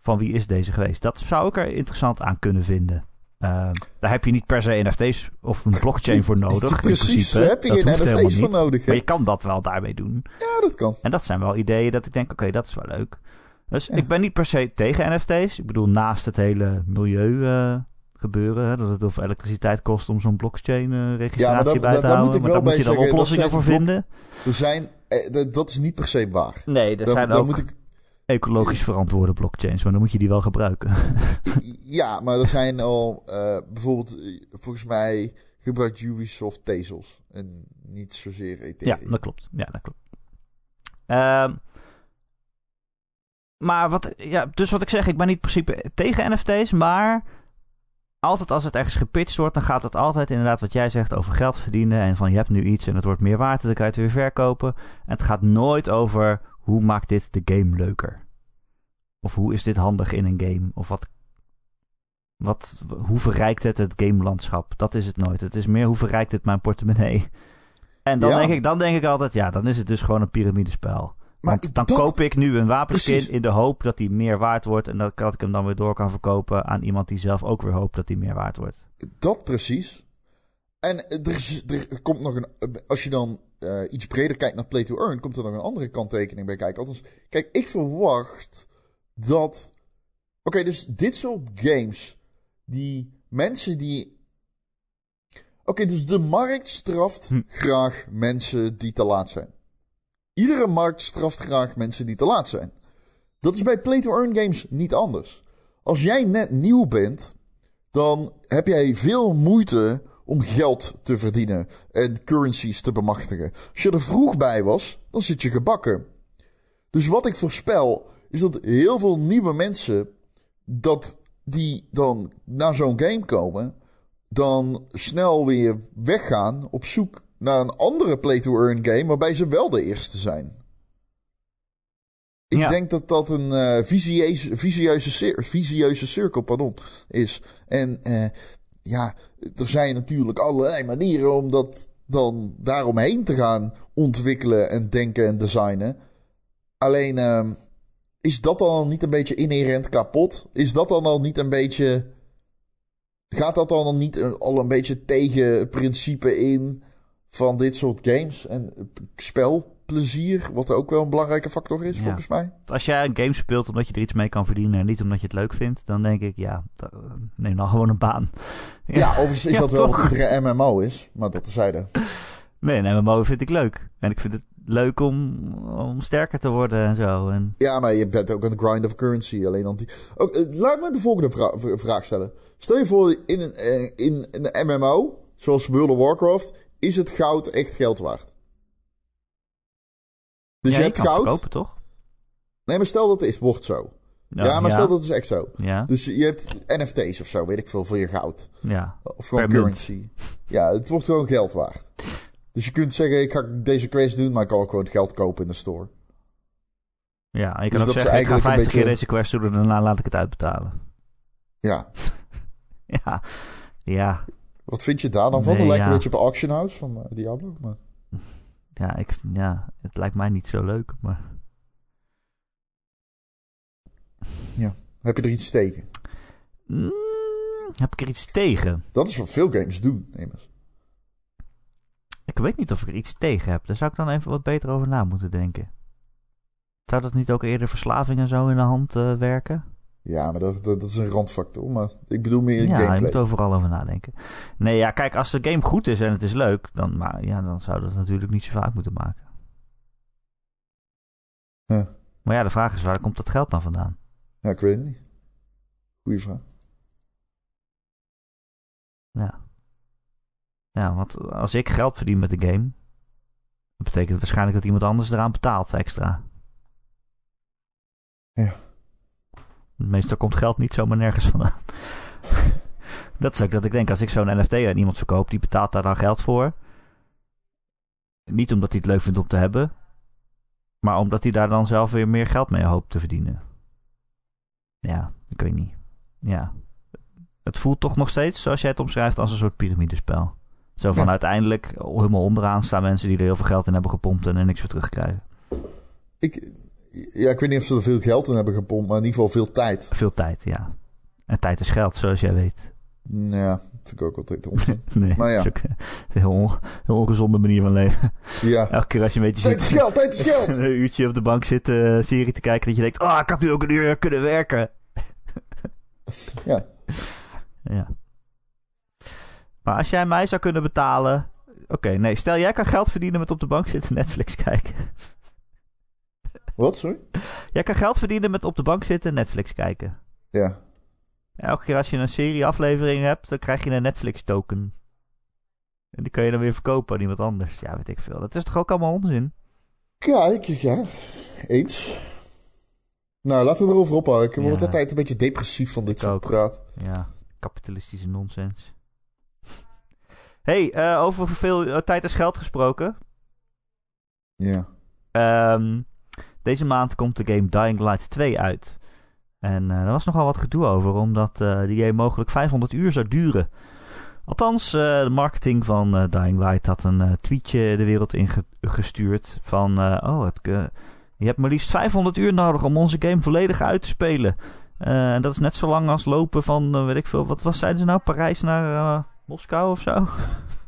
van wie is deze geweest? Dat zou ik er interessant aan kunnen vinden. Eh, daar heb je niet per se NFT's of een blockchain voor nodig. Precies, daar heb je geen NFT's voor nodig. hè? Maar je kan dat wel daarmee doen. Ja, dat kan. En dat zijn wel ideeën dat ik denk, oké, dat is wel leuk. Dus Ja. ik ben niet per se tegen NFT's. Ik bedoel, naast het hele milieu eh, gebeuren, hè, dat het veel elektriciteit kost om zo'n blockchain eh, registratie Ja, bij te daar houden. moet ik maar wel daar moet bij je dan dat oplossingen voor vinden. Er zijn, eh, dat- dat is niet per se waar. Nee, er Dan, zijn dan ook moet ik, ecologisch verantwoorde blockchains, maar dan moet je die wel gebruiken. ja, maar er zijn al bijvoorbeeld, volgens mij gebruikt Ubisoft Tezos en niet zozeer ja, Ethereum. dat klopt. Ja, dat klopt. Ehm, maar wat, ja, dus wat ik zeg, ik ben niet in principe tegen NFT's, maar altijd als het ergens gepitcht wordt, dan gaat het altijd inderdaad wat jij zegt over geld verdienen en van je hebt nu iets en het wordt meer waard, dan kan je het weer verkopen. En het gaat nooit over hoe maakt dit de game leuker? Of hoe is dit handig in een game? Of wat, wat, hoe verrijkt het het gamelandschap? Dat is het nooit. Het is meer hoe verrijkt het mijn portemonnee? En dan, Ja. denk ik, dan denk ik altijd, ja, dan is het dus gewoon een piramidespel. Maar Want dan dat- koop ik nu een wapenskin Precies. in de hoop dat die meer waard wordt. En dat, dat ik hem dan weer door kan verkopen aan iemand die zelf ook weer hoopt dat die meer waard wordt. Dat precies. En er, is- er komt nog een. Als je dan eh, iets breder kijkt naar Play to Earn, komt er nog een andere kanttekening bij kijken. Althans, kijk, ik verwacht dat. Oké, dus dit soort games. Die mensen die. Oké, dus de markt straft Hm. graag mensen die te laat zijn. Iedere markt straft graag mensen die te laat zijn. Dat is bij Play to Earn games niet anders. Als jij net nieuw bent, dan heb jij veel moeite om geld te verdienen en currencies te bemachtigen. Als je er vroeg bij was, dan zit je gebakken. Dus wat ik voorspel, is dat heel veel nieuwe mensen, dat die dan naar zo'n game komen, dan snel weer weggaan op zoek naar een andere play-to-earn game, waarbij ze wel de eerste zijn. Ik Ja. denk dat dat een eh visieuze, visieuze, cir- visieuze cirkel pardon, is. En eh, ja, er zijn natuurlijk allerlei manieren om dat dan daaromheen te gaan ontwikkelen en denken en designen. Alleen, ehm, is dat dan al niet een beetje inherent kapot? Is dat dan al niet een beetje. Gaat dat dan al niet al een beetje tegen het principe in van dit soort games en spelplezier, wat ook wel een belangrijke factor is, Ja. volgens mij? Als jij een game speelt omdat je er iets mee kan verdienen en niet omdat je het leuk vindt, dan denk ik, ja, neem dan gewoon een baan. Ja, overigens is Ja, dat wel wat iedere MMO is, maar dat tezijde. Nee, een MMO vind ik leuk. En ik vind het leuk om, om sterker te worden en zo. En, Ja, maar je bent ook een grind of currency. Alleen dan die... ook, eh, laat me de volgende vra- vraag stellen. Stel je voor, in een, eh, in een MMO, zoals World of Warcraft, is het goud echt geld waard? Dus ja, je hebt kan goud. verkopen, toch? Nee, maar stel dat het is, wordt zo. Ja, maar stel dat het is echt zo. Ja, Dus je hebt NFT's of zo, weet ik veel, voor je goud. ja. Of gewoon Per munt. currency. Ja, het wordt gewoon geld waard. Dus je kunt zeggen, ik ga deze quest doen, maar ik kan ook gewoon geld kopen in de store. Ja, en je Dus kan ook dat is zeggen, ik ga eigenlijk 50 een keer deze quest doen en daarna laat ik het uitbetalen. Ja. Ja, ja, Wat vind je daar dan van? Nee, dat lijkt ja. een beetje op Auction House van eh, Diablo. Maar... ja, ik, ja, het lijkt mij niet zo leuk, maar... Heb je er iets tegen? Mm, heb ik er iets tegen? Dat is wat veel games doen, immers. Ik weet niet of ik er iets tegen heb. Daar zou ik dan even wat beter over na moeten denken. Zou dat niet ook eerder verslaving en zo in de hand eh, werken? Ja, maar dat, dat, is een randfactor. Maar ik bedoel meer ja, gameplay. je moet overal over nadenken. Nee, ja, kijk, als de game goed is en het is leuk, dan, maar, ja, dan zou dat natuurlijk niet zo uit moeten maken. Huh. Maar ja, de vraag is, waar komt dat geld dan vandaan? Ja, ik weet het niet. Goeie vraag. Ja. Ja, want als ik geld verdien met de game, dat betekent waarschijnlijk dat iemand anders eraan betaalt extra. Ja. Meestal komt geld niet zomaar nergens vandaan. dat is ook dat ik denk, als ik zo'n NFT aan iemand verkoop, die betaalt daar dan geld voor. Niet omdat hij het leuk vindt om te hebben, maar omdat hij daar dan zelf weer meer geld mee hoopt te verdienen. Ja, ik weet niet. Ja. Het voelt toch nog steeds, zoals jij het omschrijft, als een soort piramidespel. Zo van Ja. uiteindelijk, helemaal onderaan staan mensen die er heel veel geld in hebben gepompt en er niks voor terugkrijgen. Ik, ja, ik weet niet of ze er veel geld in hebben gepompt, maar in ieder geval veel tijd. Veel tijd, ja. En tijd is geld, zoals jij weet. Ja, vind ik ook altijd onzin. Nee, Maar ja. dat is ook een heel, on- heel ongezonde manier van leven. ja. Elke keer als je een beetje Tijd is geld, tijd is geld! een uurtje op de bank zitten, eh, serie te kijken, dat je denkt, ah, ik had nu ook een uur kunnen werken. Ja. Ja. Maar als jij mij zou kunnen betalen... Oké, nee, stel jij kan geld verdienen met op de bank zitten Netflix kijken. Wat, sorry? Jij kan geld verdienen met op de bank zitten Netflix kijken. Ja. Elke keer als je een serie aflevering hebt, dan krijg je een Netflix token. En die kan je dan weer verkopen aan iemand anders. Ja, weet ik veel. Dat is toch ook allemaal onzin? Ja, ik, ja. Eens. Nou, laten we erover ophouden. Ik word Ja. altijd een beetje depressief van dit Ik soort ook. praat. Ja, kapitalistische nonsens. hey, eh, over veel eh, tijd is geld gesproken. Ja. Ehm, deze maand komt de game Dying Light 2 uit. En eh er was nogal wat gedoe over, omdat eh die game mogelijk 500 uur zou duren. Althans, eh, de marketing van Dying Light had een tweetje de wereld ingestuurd van... oh, het, je hebt maar liefst 500 uur nodig om onze game volledig uit te spelen. En dat is net zo lang als lopen van, weet ik veel, wat was zeiden ze nou, Parijs naar Moskou of zo?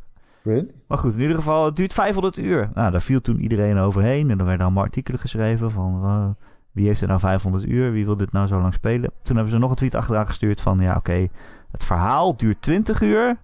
Maar goed, in ieder geval, het duurt 500 uur. Nou, daar viel toen iedereen overheen. En er werden allemaal artikelen geschreven van... eh, wie heeft er nou 500 uur? Wie wil dit nou zo lang spelen? Toen hebben ze nog een tweet achteraan gestuurd van... Ja, oké, het verhaal duurt 20 uur.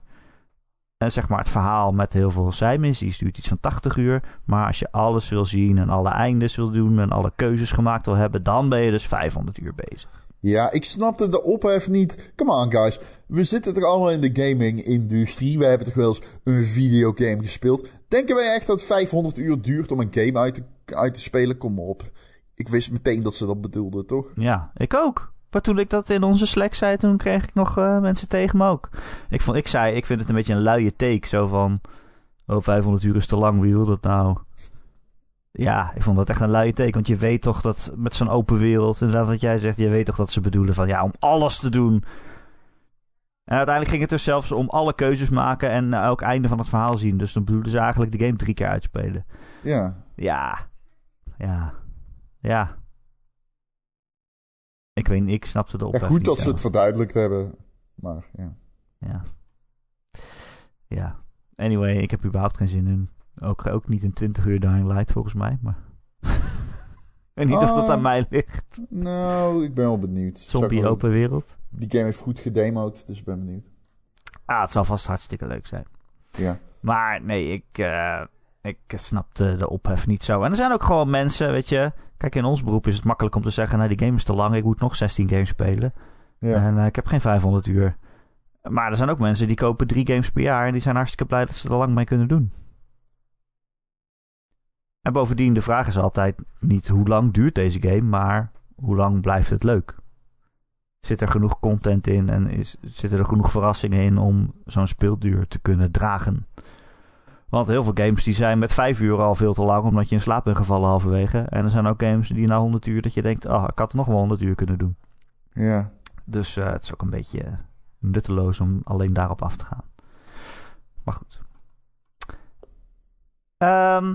En zeg maar het verhaal met heel veel zijmissies duurt iets van 80 uur. Maar als je alles wil zien en alle eindes wil doen... en alle keuzes gemaakt wil hebben... dan ben je dus 500 uur bezig. Ja, ik snapte de ophef niet. Come on, guys. We zitten toch allemaal in de gaming-industrie. We hebben toch wel eens een videogame gespeeld. Denken wij echt dat 500 uur duurt om een game uit te, uit te spelen? Kom op. Ik wist meteen dat ze dat bedoelden, toch? Ja, ik ook. Maar toen ik dat in onze Slack zei, toen kreeg ik nog eh, mensen tegen me ook. Ik, vond, ik zei, ik vind het een beetje een luie take. Zo van, oh, 500 uur is te lang, wie wil dat nou? Ja, ik vond dat echt een luie take. Want je weet toch dat met zo'n open wereld, inderdaad wat jij zegt, je weet toch dat ze bedoelen van, ja, om alles te doen. En uiteindelijk ging het dus zelfs om alle keuzes maken en eh, elk einde van het verhaal zien. Dus dan bedoelden ze eigenlijk de game drie keer uitspelen. Ja. Ja. Ja. Ja. Ik weet niet, ik snapte de ja ophef goed dat ze het verduidelijkt hebben. Maar ja. Ja. Ja. Anyway, ik heb überhaupt geen zin in. Ook, ook niet in 20 uur Dying Light volgens mij, maar... weet niet of dat Ah. aan mij ligt. Nou, ik ben wel benieuwd. Zombie wel- open wereld. Die game heeft goed gedemoed, dus ik ben benieuwd. Ah, het zal vast hartstikke leuk zijn. Ja. Maar nee, ik, eh, ik snapte de ophef niet zo. En er zijn ook gewoon mensen, weet je... Kijk, in ons beroep is het makkelijk om te zeggen... Nou, die game is te lang, ik moet nog 16 games spelen. Ja. En eh, ik heb geen 500 uur. Maar er zijn ook mensen die kopen drie games per jaar... en die zijn hartstikke blij dat ze er lang mee kunnen doen. En bovendien, de vraag is altijd niet hoe lang duurt deze game... maar hoe lang blijft het leuk? Zit er genoeg content in en is, zitten er genoeg verrassingen in... om zo'n speelduur te kunnen dragen? Want heel veel games die zijn met vijf uur al veel te lang... omdat je in slaap bent gevallen halverwege. En er zijn ook games die na 100 uur... dat je denkt, ah, ik had nog wel 100 uur kunnen doen. Ja. Dus eh, het is ook een beetje nutteloos om alleen daarop af te gaan. Maar goed. Ehm,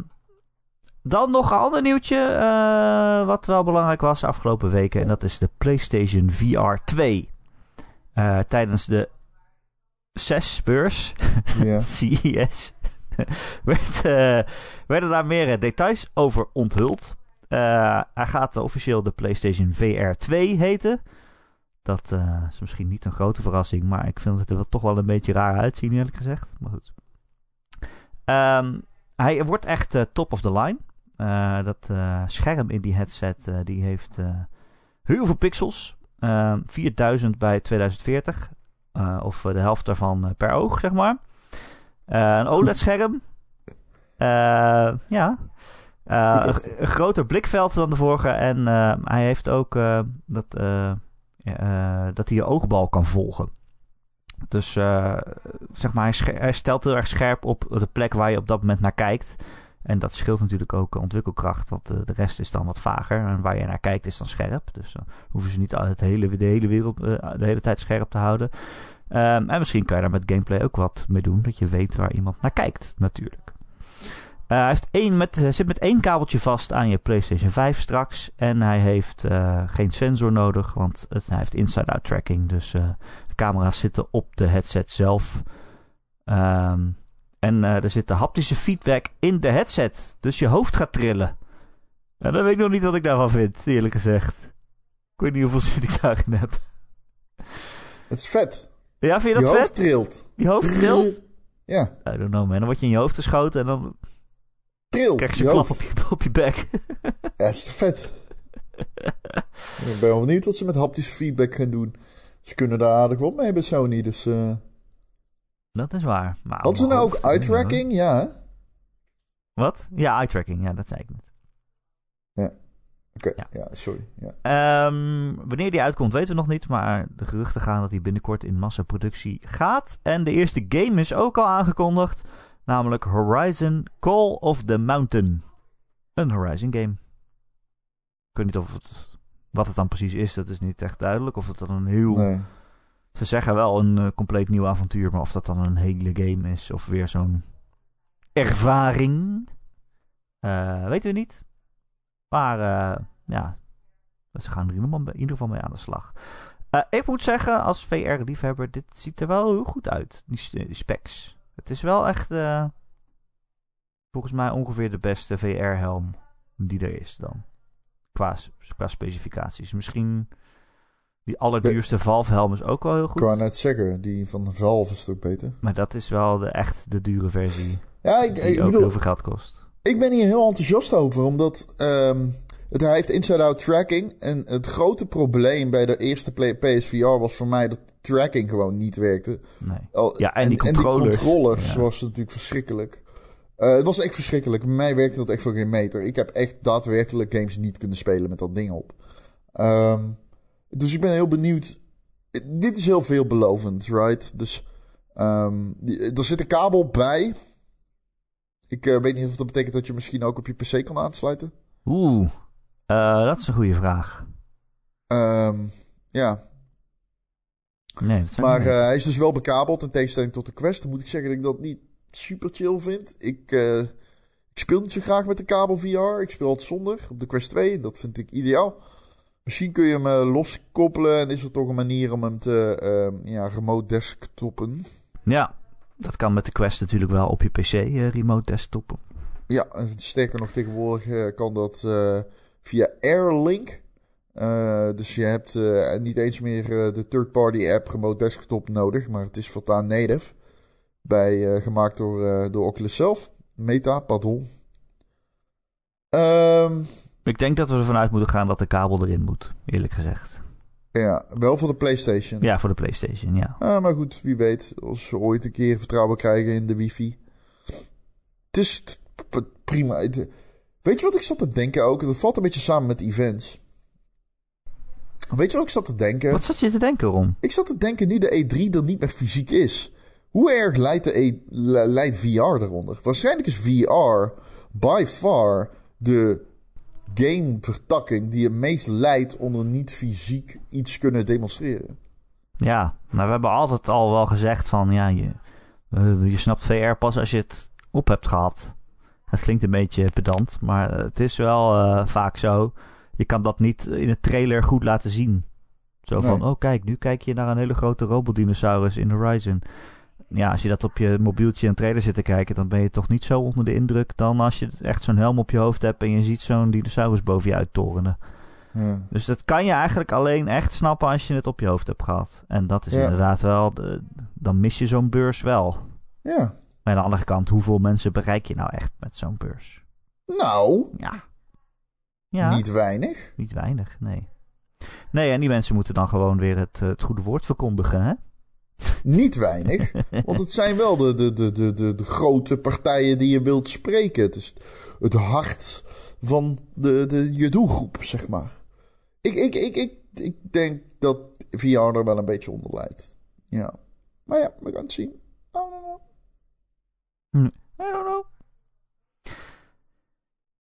dan nog een ander nieuwtje. eh, wat wel belangrijk was de afgelopen weken. En dat is de PlayStation VR 2. Eh, tijdens de CES-beurs, Ja. CES, werd, eh, werden daar meer details over onthuld. Hij gaat officieel de PlayStation VR 2 heten. Dat uh, is misschien niet een grote verrassing, maar ik vind het er wel toch wel een beetje raar uitzien, eerlijk gezegd. Maar goed. Um, hij wordt echt uh, top of the line. Uh, dat scherm in die headset die heeft heel veel pixels. 4000 bij 2040. of de helft daarvan per oog, zeg maar. een OLED-scherm. ja. een, een, groter blikveld dan de vorige. En hij heeft ook dat uh, dat hij je oogbal kan volgen. Dus zeg maar, hij, hij, stelt heel erg scherp op de plek waar je op dat moment naar kijkt. En dat scheelt natuurlijk ook ontwikkelkracht, want uh, de rest is dan wat vager. En waar je naar kijkt is dan scherp. Dus dan hoeven ze niet het hele, de hele wereld de hele tijd scherp te houden. Um, en misschien kan je daar met gameplay ook wat mee doen. Dat je weet waar iemand naar kijkt, natuurlijk. Hij heeft één met, zit met één kabeltje vast aan je PlayStation 5 straks. En hij heeft geen sensor nodig, want het, hij heeft inside-out tracking. Dus de camera's zitten op de headset zelf. Um, en er zit de haptische feedback in de headset. Dus je hoofd gaat trillen. En dan weet ik nog niet wat ik daarvan vind, eerlijk gezegd. Ik weet niet hoeveel zin ik daarin heb. Het is vet. Ja, vind je dat je vet? Hoofd trilt. Je hoofd trilt? Ja. I don't know man. Dan word je in je hoofd geschoten en dan Tril. Krijg je een klap op je, op je bek. ja, het is vet. ik ben wel benieuwd wat ze met haptische feedback gaan doen. Ze kunnen daar aardig wat mee bij Sony, dus... Uh... Dat is waar. Maar Hadden ze nou ook eye-tracking? Ja, hè? Wat? Ja, eye-tracking. Ja, dat zei ik net. Ja. Oké, okay. ja. ja. sorry. Ja. Um, wanneer die uitkomt weten we nog niet, maar de geruchten gaan dat hij binnenkort in massaproductie gaat. En de eerste game is ook al aangekondigd. Namelijk Horizon Call of the Mountain. Een Horizon game. Ik weet niet of het, wat het dan precies is, dat is niet echt duidelijk. Of het dan een heel... Nee. Ze zeggen wel een uh, compleet nieuw avontuur, maar of dat dan een hele game is of weer zo'n ervaring, uh, weten we niet. Maar uh, ja, ze gaan er in ieder geval mee aan de slag. ik moet zeggen, als VR-liefhebber, dit ziet er wel heel goed uit, die, specs. Het is wel echt, volgens mij ongeveer de beste VR-helm die er is dan. Qua, qua specificaties. Misschien die allerduurste Valve-helm is ook wel heel goed. Ik wou net zeggen, die van Valve is ook beter. Maar dat is wel de, echt de dure versie. Ja, ik, die ik ook bedoel, heel veel geld kost. Ik ben hier heel enthousiast over, omdat um, het, hij heeft inside-out tracking. En het grote probleem bij de eerste PSVR was voor mij dat tracking gewoon niet werkte. Nee. Ja, en die controllers. En die controllers Ja. was natuurlijk verschrikkelijk. Uh, het was echt verschrikkelijk. Bij mij werkte dat echt voor geen meter. Ik heb echt daadwerkelijk games niet kunnen spelen met dat ding op. Um, dus ik ben heel benieuwd. Dit is heel veelbelovend, right? Dus um, die, er zit een kabel bij. Ik uh, weet niet of dat betekent dat je misschien ook op je PC kan aansluiten. Oeh, uh, dat is een goede vraag. Um, ja, Nee, dat maar uh, niet. hij is dus wel bekabeld in tegenstelling tot de Quest. Dan moet ik zeggen dat ik dat niet super chill vind. Ik, ik speel niet zo graag met de kabel VR. Ik speel altijd zonder op de Quest 2. Dat vind ik ideaal. Misschien kun je hem uh, loskoppelen en is er toch een manier om hem te uh, ja, remote desktoppen. Ja, dat kan met de Quest natuurlijk wel op je PC uh, remote desktoppen. Ja, sterker nog, tegenwoordig uh, kan dat via Airlink. Dus je hebt niet eens meer de third-party app Remote Desktop nodig, maar het is voortaan native. Bij, gemaakt door, door Oculus zelf. Meta, pardon. Um, Ik denk dat we ervan uit moeten gaan dat de kabel erin moet, eerlijk gezegd. Ja, wel voor de PlayStation. Ja, voor de PlayStation, ja. Ah, maar goed, wie weet. Als we ooit een keer vertrouwen krijgen in de wifi. Het is prima. Weet je wat ik zat te denken ook? Dat valt een beetje samen met events. Weet je wat ik zat te denken? Wat zat je te denken, Ron? Ik zat te denken nu de E3 er niet meer fysiek is. Hoe erg leidt, de e leidt VR eronder? Waarschijnlijk is VR by far de gamevertakking die het meest leidt onder niet fysiek iets kunnen demonstreren. Ja, nou we hebben altijd al wel gezegd van ja, je, uh, je snapt VR pas als je het op hebt gehad. Het klinkt een beetje pedant, maar het is wel uh, vaak zo. Je kan dat niet in een trailer goed laten zien. Zo van, oh kijk, nu kijk je naar een hele grote robotdinosaurus in Horizon. Ja, als je dat op je mobieltje en trailer zit te kijken, dan ben je toch niet zo onder de indruk dan als je echt zo'n helm op je hoofd hebt en je ziet zo'n dinosaurus boven je uittorenen. Ja. Dus dat kan je eigenlijk alleen echt snappen als je het op je hoofd hebt gehad. En dat is Ja. inderdaad wel, de- dan mis je zo'n beurs wel. ja. Maar aan de andere kant, hoeveel mensen bereik je nou echt met zo'n beurs? Nou, Ja. Ja, niet weinig. niet weinig, nee. Nee, en die mensen moeten dan gewoon weer het, eh, het goede woord verkondigen, hè? Niet weinig. Want het zijn wel de, de, de, de, de, de grote partijen die je wilt spreken. Het is het hart van de, de, je doelgroep, zeg maar. Ik, ik, ik, ik, ik denk dat VR er wel een beetje onder leidt. Ja. Maar ja, we gaan het zien. Oh, no, no. I don't know.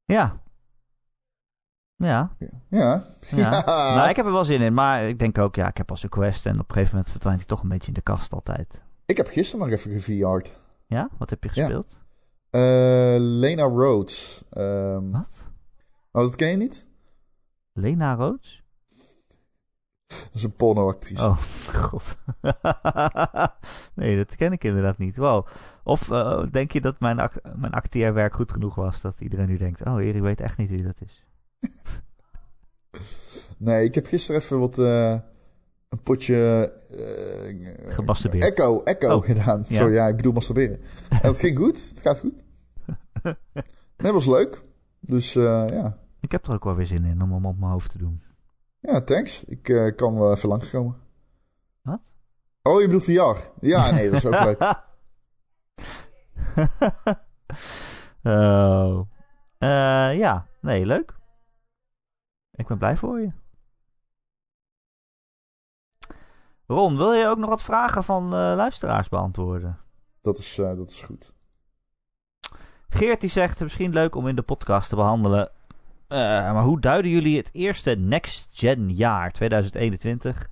Ja. Ja, Ja. Ja. Nou, ik heb er wel zin in, maar ik denk ook, ja, ik heb als een quest en op een gegeven moment verdwijnt hij toch een beetje in de kast altijd. Ik heb gisteren nog even geVR'd. Ja, wat heb je Ja. gespeeld? Eh Lena Rhodes. Ehm Wat? oh, dat ken je niet? Lena Roods? Dat is een pornoactrice. Oh, god. nee, dat ken ik inderdaad niet. Wow. Of eh, denk je dat mijn, act mijn acteerwerk goed genoeg was dat iedereen nu denkt: oh, Erik weet echt niet wie dat is? Nee, ik heb gisteren even wat... eh, een potje... Gemasturbeerd. Echo, echo Oh, gedaan. ja. Sorry, ja, ik bedoel masturberen. En dat ging goed. Het gaat goed. Nee, was leuk. Dus eh, ja. Ik heb er ook wel weer zin in om hem op mijn hoofd te doen. Ja, thanks. Ik kan wel even langskomen. Wat? Oh, je bedoelt VR? Ja, nee, dat is ook leuk. oh. Ja, nee, leuk. Ik ben blij voor je. Ron, wil je ook nog wat vragen van eh, luisteraars beantwoorden? Dat is, eh, dat is goed. Geert die zegt, misschien leuk om in de podcast te behandelen. Eh, maar hoe duiden jullie het eerste Next Gen jaar 2021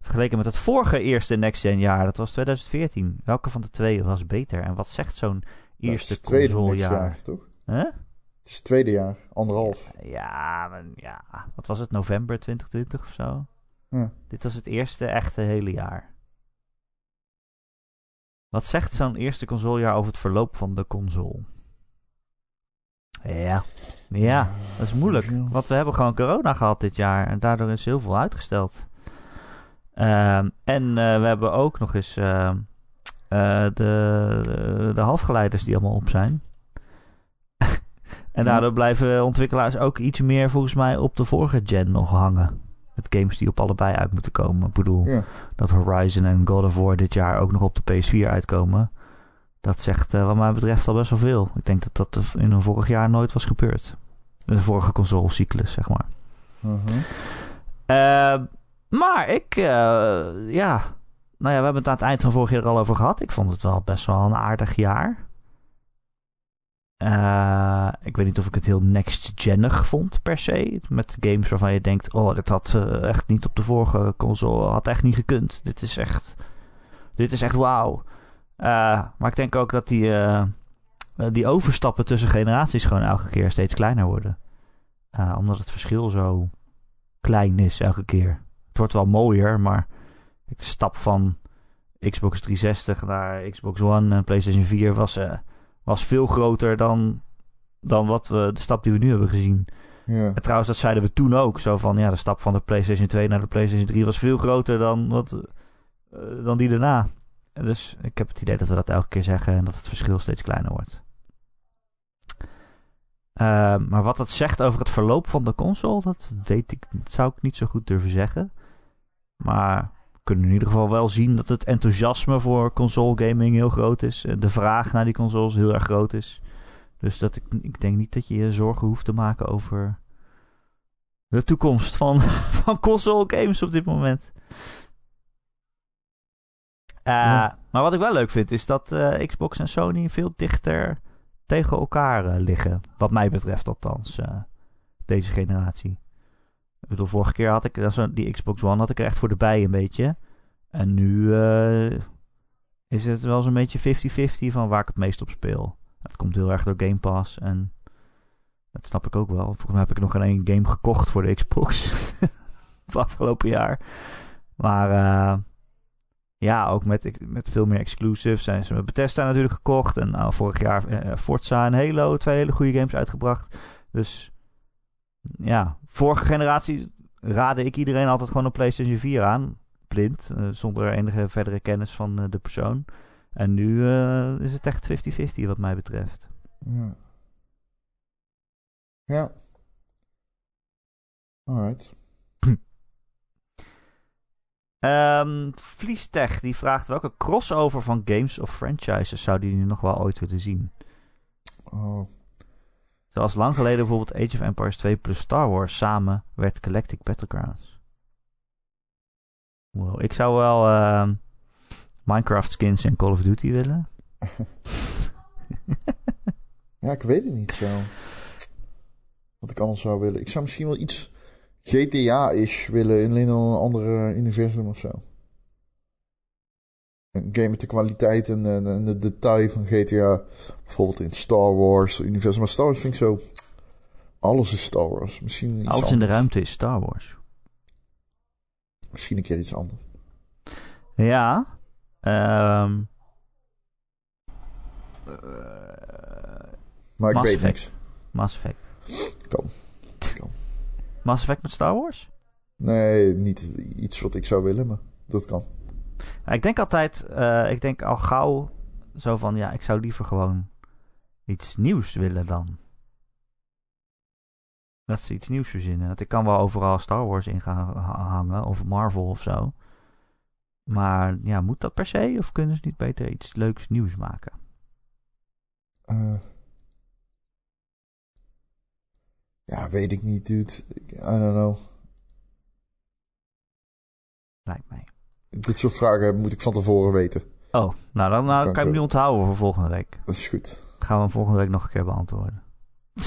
vergeleken met het vorige eerste Next Gen jaar? Dat was 2014. Welke van de twee was beter? En wat zegt zo'n Dat is eerste consolejaar? jaar, toch? Huh? Het is het tweede jaar. Anderhalf. Ja, maar, ja, wat was het? November 2020 of zo? Ja. Dit was het eerste echte hele jaar. Wat zegt zo'n eerste consolejaar over het verloop van de console? Ja, ja, dat is moeilijk. Want we hebben gewoon corona gehad dit jaar en daardoor is heel veel uitgesteld. Ehm, en eh, we hebben ook nog eens ehm, eh, de, de, de halfgeleiders die allemaal op zijn. En daardoor blijven ontwikkelaars ook iets meer volgens mij op de vorige gen nog hangen. Met games die op allebei uit moeten komen. Ik bedoel, Ja. dat Horizon en God of War dit jaar ook nog op de PS4 uitkomen. Dat zegt eh, wat mij betreft al best wel veel. Ik denk dat dat in een vorig jaar nooit was gebeurd. De vorige consolecyclus, zeg maar. Mhm. Eh, maar ik, eh, ja... Nou ja, we hebben het aan het eind van vorig jaar er al over gehad. Ik vond het wel best wel een aardig jaar. Eh, ik weet niet of ik het heel next-genig vond, per se. Met games waarvan je denkt... Oh, dit had eh, echt niet op de vorige console... Had echt niet gekund. Dit is echt... Dit is echt wauw. Eh, maar ik denk ook dat die... die overstappen tussen generaties gewoon elke keer steeds kleiner worden. Omdat het verschil zo klein is elke keer. Het wordt wel mooier, maar de stap van Xbox 360 naar Xbox One en PlayStation 4 was, was veel groter dan, dan wat we, de stap die we nu hebben gezien. Ja. En trouwens, dat zeiden we toen ook. Zo van, ja, de stap van de PlayStation 2 naar de PlayStation 3 was veel groter dan, wat, eh, dan die daarna. Dus ik heb het idee dat we dat elke keer zeggen en dat het verschil steeds kleiner wordt. Eh, maar wat het zegt over het verloop van de console, dat weet ik, dat zou ik niet zo goed durven zeggen. Maar kunnen in ieder geval wel zien dat het enthousiasme voor console gaming heel groot is. En de vraag naar die consoles heel erg groot is. Dus dat ik, ik denk niet dat je je zorgen hoeft te maken over de toekomst van, van console games op dit moment. Eh, Ja. Maar wat ik wel leuk vind, is dat eh, Xbox en Sony veel dichter tegen elkaar eh, liggen. Wat mij betreft althans, eh, deze generatie. Ik bedoel, vorige keer had ik, die Xbox One had ik er echt voor de bij een beetje. En nu eh, is het wel zo'n beetje 50-50 van waar ik het meest op speel. Het komt heel erg door Game Pass en dat snap ik ook wel. Volgens mij heb ik nog geen één game gekocht voor de Xbox afgelopen jaar. Maar eh, ja, ook met, met veel meer exclusives zijn ze met Bethesda natuurlijk gekocht. En nou, vorig jaar eh, Forza en Halo, twee hele goede games uitgebracht. Dus ja, vorige generatie raadde ik iedereen altijd gewoon een PlayStation 4 aan. Blind, eh, zonder enige verdere kennis van eh, de persoon. En nu eh, is het echt 50-50 wat mij betreft. Ja. Ja. Alright. Ehm Vliestech die vraagt welke crossover van games of franchises zou die nu nog wel ooit willen zien? Oh. Zoals lang geleden bijvoorbeeld Age of Empires 2 plus Star Wars samen werd Galactic Battlegrounds. Ik zou wel ehm, Minecraft skins en Call of Duty willen. Ja, ik weet het niet zo. Wat ik anders zou willen. Ik zou misschien wel iets GTA-ish willen in een andere universum of zo. Een game met de kwaliteit en, en, en de detail van GTA. Bijvoorbeeld in Star Wars universum. Maar Star Wars vind ik zo... Alles is Star Wars. Misschien iets Alles in de ruimte is Star Wars. Misschien een keer iets anders. Ja. ehm eh, Maar ik Mass weet Effect. niks. Mass Effect. Kan. Kan. Mass Effect met Star Wars? Nee, niet iets wat ik zou willen, maar dat kan. Ja, ik denk altijd, eh, ik denk al gauw zo van, ja, ik zou liever gewoon iets nieuws willen dan. Dat ze iets nieuws verzinnen. Want ik kan wel overal Star Wars in gaan ha- hangen, of Marvel of zo. Maar ja, moet dat per se? Of kunnen ze niet beter iets leuks nieuws maken? Eh. ja, weet ik niet, dude. I don't know. Lijkt mij. Dit soort vragen moet ik van tevoren weten. Oh, nou dan nou, Kan kan ik hem nu onthouden voor volgende week. Dat is goed. Dat gaan we hem volgende week nog een keer beantwoorden.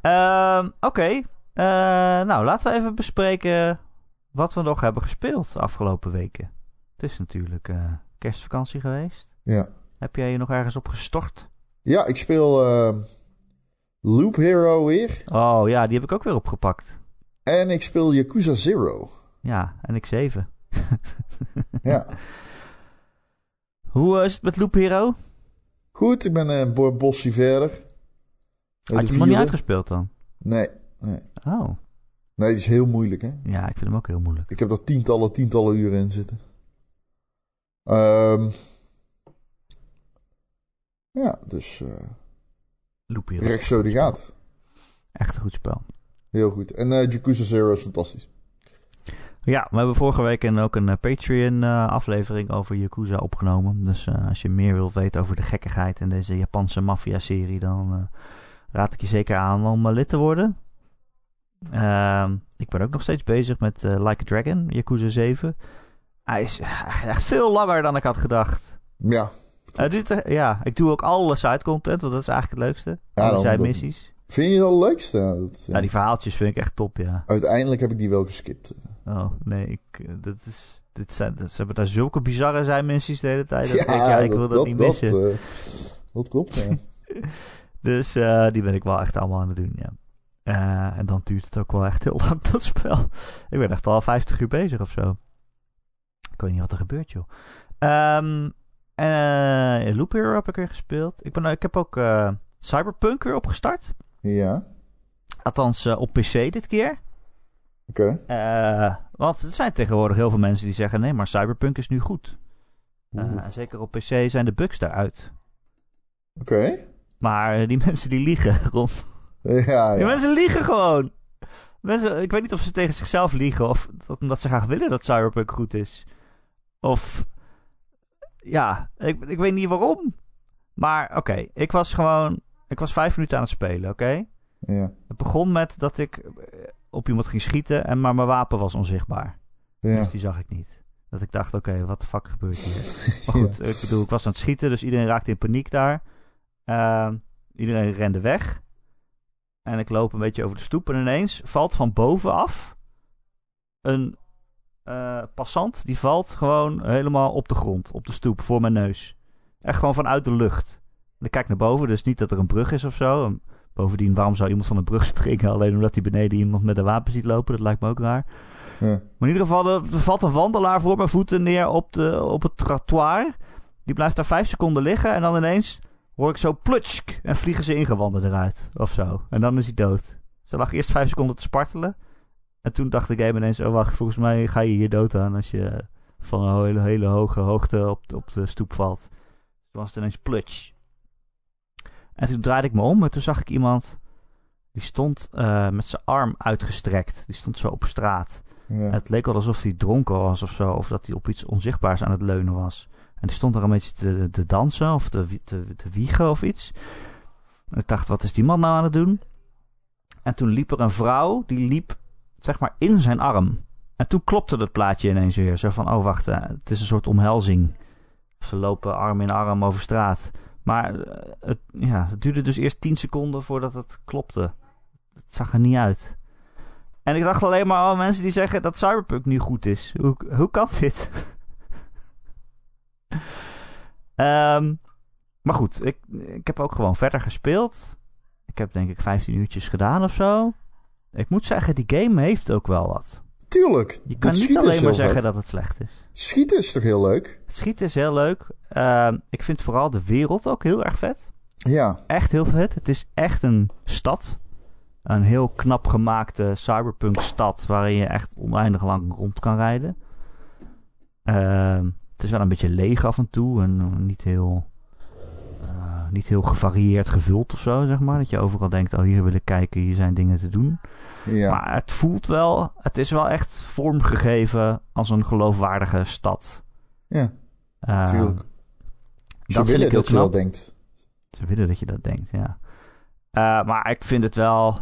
Ehm, Oké. Eh, nou, laten we even bespreken wat we nog hebben gespeeld de afgelopen weken. Het is natuurlijk eh, kerstvakantie geweest. Ja. Heb jij je nog ergens op gestort? Ja, ik speel eh, Loop Hero weer. Oh ja, die heb ik ook weer opgepakt. En ik speel Yakuza Zero. Ja, en ik 7. Ja. Hoe eh, is het met Loop Hero? Goed, ik ben een bo- bosje verder. Had je hem nog niet uitgespeeld dan? Nee, nee. Oh, Nee, die is heel moeilijk, hè. ja, ik vind hem ook heel moeilijk. Ik heb er tientallen, tientallen uren in zitten. Ehm ja, dus eh Loop Hero. recht zo die gaat. Echt een goed spel. Heel goed. En eh Yakuza Zero is fantastisch. Ja, we hebben vorige week een, ook een eh, Patreon-aflevering over Yakuza opgenomen. Dus eh, als je meer wilt weten over de gekkigheid in deze Japanse maffia-serie, dan eh, raad ik je zeker aan om eh, lid te worden. Ehm, ik ben ook nog steeds bezig met eh, Like a Dragon, Yakuza 7. Hij is eh, echt veel langer dan ik had gedacht. Ja, Eh, eh, ja, ik doe ook alle side-content, want dat is eigenlijk het leukste. Ja, alle side-missies. vind je dat het leukste? Dat, ja. Ja, die verhaaltjes vind ik echt top, ja. Uiteindelijk heb ik die wel geskipt. Oh, nee, ik, eh, dat is, dit zijn, dat, ze hebben daar zulke bizarre zijmissies de hele tijd. Dat ik denk, ja, ik wil dat, niet missen. Dat, eh, dat klopt, ja. Dus eh, die ben ik wel echt allemaal aan het doen, ja. En dan duurt het ook wel echt heel lang, dat spel. Ik ben echt al 50 uur bezig of zo. Ik weet niet wat er gebeurt, joh. Ehm en uh, Loop Hero heb ik weer gespeeld. Ik, ben, ik heb ook Cyberpunk weer opgestart. ja, Althans, op PC dit keer. Oké. Eh, want er zijn tegenwoordig heel veel mensen die zeggen... nee, maar Cyberpunk is nu goed. En zeker op PC zijn de bugs daaruit. Oké. Maar die mensen die liegen rond Ja, Die ja. mensen liegen gewoon. Mensen, ik weet niet of ze tegen zichzelf liegen of dat, omdat ze graag willen dat Cyberpunk goed is. Of ja, ik, ik weet niet waarom. Maar oké, ik was gewoon, ik was vijf minuten aan het spelen, oké? Ja, Het begon met dat ik op iemand ging schieten en maar mijn wapen was onzichtbaar. ja. Dus die zag ik niet. Dat ik dacht, oké, wat de fuck gebeurt hier? Maar goed, ik bedoel, ik was aan het schieten, dus iedereen raakte in paniek daar. Ehm, iedereen rende weg. En ik loop een beetje over de stoep en ineens valt van bovenaf een eh, passant. Die valt gewoon helemaal op de grond, op de stoep, voor mijn neus. Echt gewoon vanuit de lucht. En ik kijk naar boven, dus niet dat er een brug is of zo. Bovendien, waarom zou iemand van een brug springen? Alleen omdat hij beneden iemand met een wapen ziet lopen, dat lijkt me ook raar. ja. Maar in ieder geval, er, valt een wandelaar voor mijn voeten neer op, de, op het trottoir. Die blijft daar vijf seconden liggen en dan ineens hoor ik zo plutsk en vliegen ze ingewanden eruit of zo. En dan is hij dood. Ze lag eerst vijf seconden te spartelen En toen dacht de game ineens, oh wacht, volgens mij ga je hier dood aan als je van een hele, hele hoge hoogte op, op de stoep valt. Toen was het ineens plutsch. En toen draaide ik me om en toen zag ik iemand, die stond uh, met zijn arm uitgestrekt. Die stond zo op straat. Ja. Het leek wel alsof hij dronken was of zo, of dat hij op iets onzichtbaars aan het leunen was. En die stond er een beetje te, te dansen of te, te, te wiegen of iets. En ik dacht, wat is die man nou aan het doen? En toen liep er een vrouw, die liep zeg maar in zijn arm. En toen klopte het plaatje ineens weer. Zo van, oh wacht, uh, het is een soort omhelzing. Ze lopen arm in arm over straat. Maar uh, het, ja, het duurde dus eerst 10 seconden voordat het klopte. Het zag er niet uit. En ik dacht alleen maar, oh, mensen die zeggen dat Cyberpunk nu goed is. Hoe, hoe kan dit? um, maar goed, ik, ik heb ook gewoon verder gespeeld. Ik heb denk ik 15 uurtjes gedaan of zo. Ik moet zeggen, die game heeft ook wel wat. Tuurlijk. Je kan niet alleen maar zeggen dat het slecht is. Schieten is toch heel leuk? Schieten is heel leuk. Uh, ik vind vooral de wereld ook heel erg vet. Ja. Echt heel vet. Het is echt een stad. Een heel knap gemaakte cyberpunk stad waarin je echt oneindig lang rond kan rijden. Uh, het is wel een beetje leeg af en toe en niet heel niet heel gevarieerd gevuld of zo, zeg maar. Dat je overal denkt, oh hier wil ik kijken, hier zijn dingen te doen. Ja. Maar het voelt wel, het is wel echt vormgegeven als een geloofwaardige stad. Ja, uh, tuurlijk. Ze dat willen vind ik heel dat je dat denkt. Ze willen dat je dat denkt, ja. Uh, maar ik vind het wel...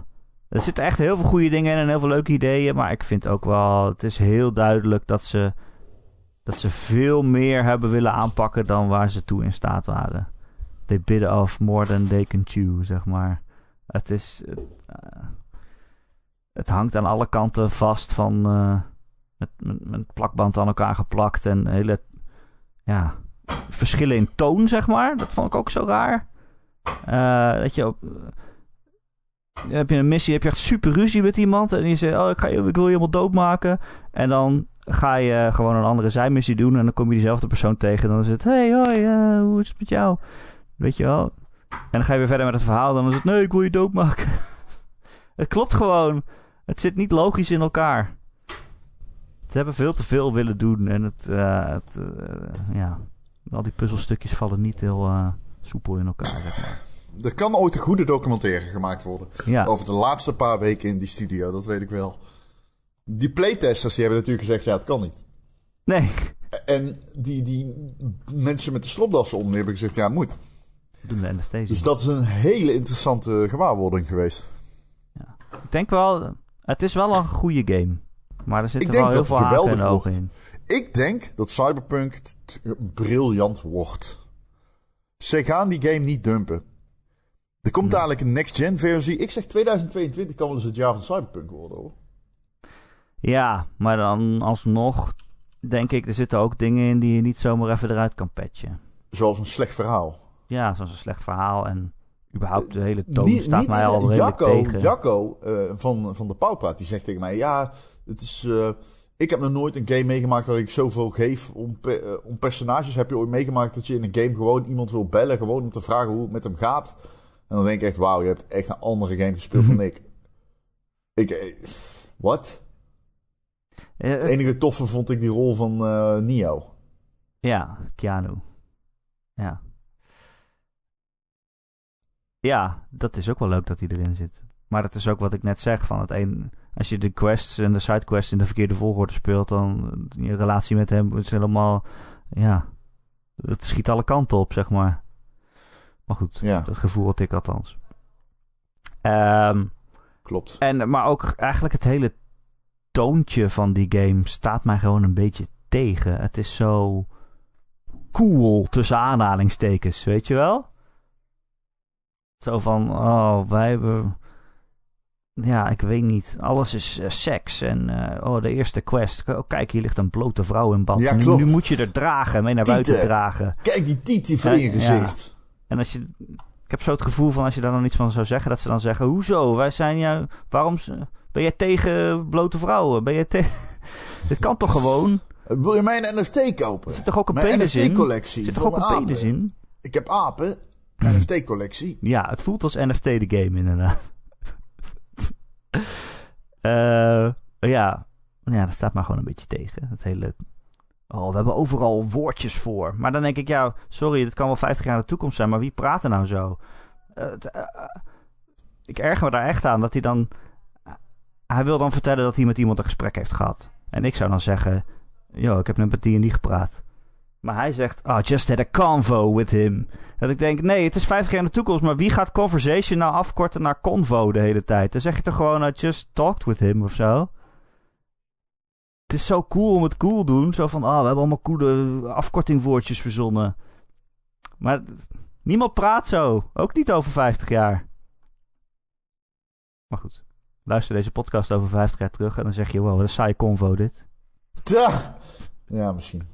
Er zitten echt heel veel goede dingen in en heel veel leuke ideeën. Maar ik vind ook wel... Het is heel duidelijk dat ze... Dat ze veel meer hebben willen aanpakken dan waar ze toe in staat waren. They bit off more than they can chew, zeg maar. Het is... Het, uh, het hangt aan alle kanten vast van... Uh, met, met, plakband aan elkaar geplakt en hele... Ja, verschillen in toon, zeg maar. Dat vond ik ook zo raar. Uh, dat je op. Heb je een missie, heb je echt super ruzie met iemand. En je zegt: Oh, ik, ga, ik wil je helemaal doodmaken. En dan ga je gewoon een andere zijmissie doen. En dan kom je diezelfde persoon tegen. En dan is het: Hey, hoi, hoe is het met jou? Weet je wel. En dan ga je weer verder met het verhaal. Dan is het: Nee, ik wil je doodmaken. het klopt gewoon. Het zit niet logisch in elkaar. Ze hebben veel te veel willen doen. En het, het ja. Al die puzzelstukjes vallen niet heel uh, soepel in elkaar, zeg maar. Er kan ooit een goede documentaire gemaakt worden. Ja. Over de laatste paar weken in die studio, dat weet ik wel. Die playtesters die hebben natuurlijk gezegd, ja, het kan niet. Nee. En die, die mensen met de slopdassen om, die hebben gezegd, ja, moet. Doen de NFT's. Dus dat is een hele interessante gewaarwording geweest. Ja. Ik denk wel, het is wel een goede game. Maar er zitten wel heel veel haken en ogen in. Ik denk dat Cyberpunk briljant wordt. Ze gaan die game niet dumpen. Er komt Nee. dadelijk een next-gen versie. Ik zeg 2022 kan wel dus het jaar van Cyberpunk worden hoor. Ja, maar dan alsnog denk ik, er zitten ook dingen in die je niet zomaar even eruit kan patchen. Zoals een slecht verhaal. Ja, zoals een slecht verhaal en überhaupt de hele toon Niet- staat niet mij al redelijk Jacco, tegen. Jacco eh, van, van de Pauwpraat die zegt tegen mij: Ja, het is. eh, ik heb nog nooit een game meegemaakt waar ik zoveel geef om, pe- eh, om personages. Heb je ooit meegemaakt dat je in een game gewoon iemand wil bellen, gewoon om te vragen hoe het met hem gaat? En dan denk ik echt: Wauw, je hebt echt een andere game gespeeld dan ik. Ik. Wat? Het enige toffe vond ik die rol van Neo. Ja, Keanu. Ja. Ja, dat is ook wel leuk dat hij erin zit. Maar dat is ook wat ik net zeg. Van het een, als je de quests en de sidequests in de verkeerde volgorde speelt, dan je relatie met hem is helemaal. Ja, het schiet alle kanten op, zeg maar. Maar goed, Ja. dat gevoel had ik althans. Ehm, Klopt. en, maar ook eigenlijk het hele toontje van die game staat mij gewoon een beetje tegen. Het is zo cool tussen aanhalingstekens, weet je wel? Zo van, oh, wij hebben... Ja, ik weet niet. Alles is eh, seks. En eh, oh, de eerste quest. Oh, kijk, hier ligt een blote vrouw in bad. Ja, nu, moet je er dragen, mee naar buiten dragen. Kijk die titie van je Ja. gezicht. En als je, ik heb zo het gevoel van als je daar dan iets van zou zeggen, dat ze dan zeggen: Hoezo? Wij zijn jou. Waarom ben jij tegen blote vrouwen? Ben jij tegen. Dit kan toch gewoon? Wil je mijn NFT kopen? Er zit toch ook een Mijn penis in? Er zit toch ook een penis in? Ik heb apen. NFT-collectie. Ja, het voelt als NFT de game inderdaad. Eh, ja, ja, dat staat maar gewoon een beetje tegen. Het hele. Oh, we hebben overal woordjes voor. Maar dan denk ik, ja, sorry, dit kan wel 50 jaar in de toekomst zijn, maar wie praat er nou zo? Uh, uh, ik erger me daar echt aan dat hij dan. Hij wil dan vertellen dat hij met iemand een gesprek heeft gehad. En ik zou dan zeggen: Yo, ik heb net met die en die gepraat. Maar hij zegt: Oh, just had a convo with him. Dat ik denk: Nee, het is 50 jaar in de toekomst. Maar wie gaat conversation nou afkorten naar convo de hele tijd? Dan zeg je toch gewoon: I just talked with him of zo. Het is zo cool om het cool doen. Zo van: Ah, oh, we hebben allemaal coole afkortingwoordjes verzonnen. Maar niemand praat zo. Ook niet over 50 jaar. Maar goed. Luister deze podcast over 50 jaar terug en dan zeg je: Wow, wat een saai convo dit. Ja misschien.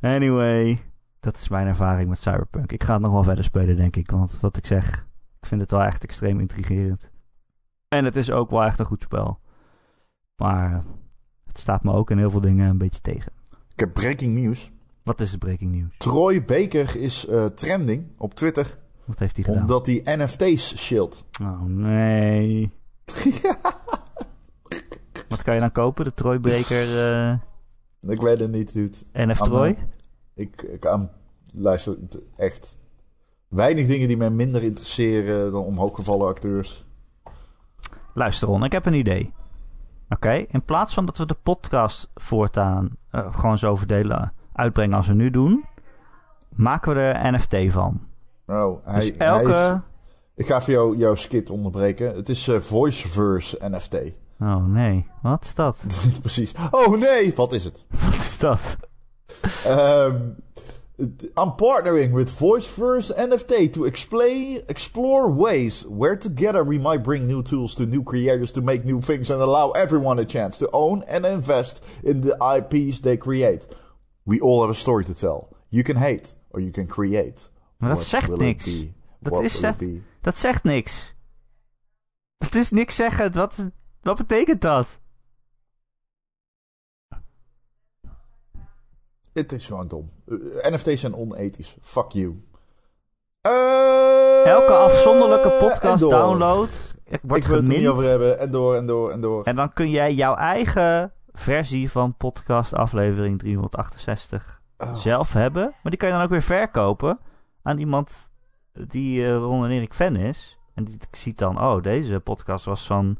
Anyway, dat is mijn ervaring met Cyberpunk. Ik ga het nog wel verder spelen, denk ik. Want wat ik zeg, ik vind het wel echt extreem intrigerend. En het is ook wel echt een goed spel. Maar het staat me ook in heel veel dingen een beetje tegen. Ik heb breaking news. Wat is de breaking news? Troy Baker is uh, trending op Twitter. Wat heeft hij gedaan? Omdat hij NFT's shield. Oh nee. Wat kan je dan kopen? De Trooibreker? Uh... Ik weet het niet, dude. Troy? Ik, ik aan, luister echt weinig dingen die mij minder interesseren dan omhooggevallen acteurs. Luister Ron, ik heb een idee. Oké, in plaats van dat we de podcast voortaan uh, gewoon zo verdelen, uitbrengen als we nu doen, maken we er NFT van. Oh, hij, dus elke... Hij. Ik ga even jou, jouw skit onderbreken. Het is uh, Voiceverse NFT. Oh nee, wat is dat? Precies. Oh nee, wat is het? Wat is dat? um, I'm partnering with VoiceVerse NFT to explain, explore ways where together we might bring new tools to new creators to make new things and allow everyone a chance to own and invest in the IPs they create. We all have a story to tell. You can hate or you can create. Maar dat What zegt niks. Dat, is zegt, dat zegt niks. Dat is niks zeggen. Wat, wat betekent dat? Het is gewoon dom. Uh, NFT's zijn onethisch. Fuck you. Uh, Elke afzonderlijke podcast download wordt Ik wil het er niet over hebben. En door en door en door. En dan kun jij jouw eigen versie van podcast aflevering 368 zelf hebben. Maar die kan je dan ook weer verkopen aan iemand die uh, Ron en Erik fan is. En die ziet dan, oh, deze podcast was van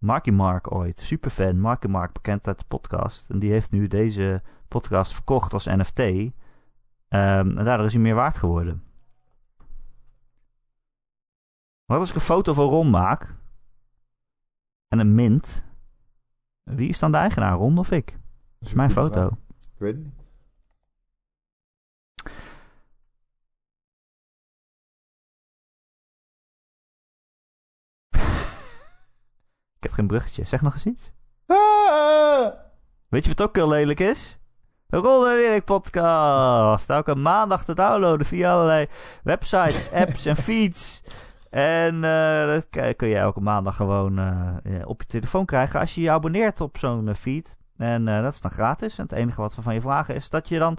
Marky Mark ooit. Superfan, Marky Mark, bekend uit de podcast. En die heeft nu deze podcast verkocht als NFT. Um, ehm, en daardoor is hij meer waard geworden. Wat als ik een foto van Ron maak? En een mint. Wie is dan de eigenaar, Ron of ik? Dat is mijn foto. Ik weet het niet. Ik heb geen bruggetje. Zeg nog eens iets. Ah! Weet je wat ook heel lelijk is? De Ron en Erik podcast. Elke maandag te downloaden via allerlei websites, apps en feeds. En uh, dat kun je elke maandag gewoon uh, op je telefoon krijgen als je je abonneert op zo'n feed. En dat is dan gratis. En het enige wat we van je vragen is dat je dan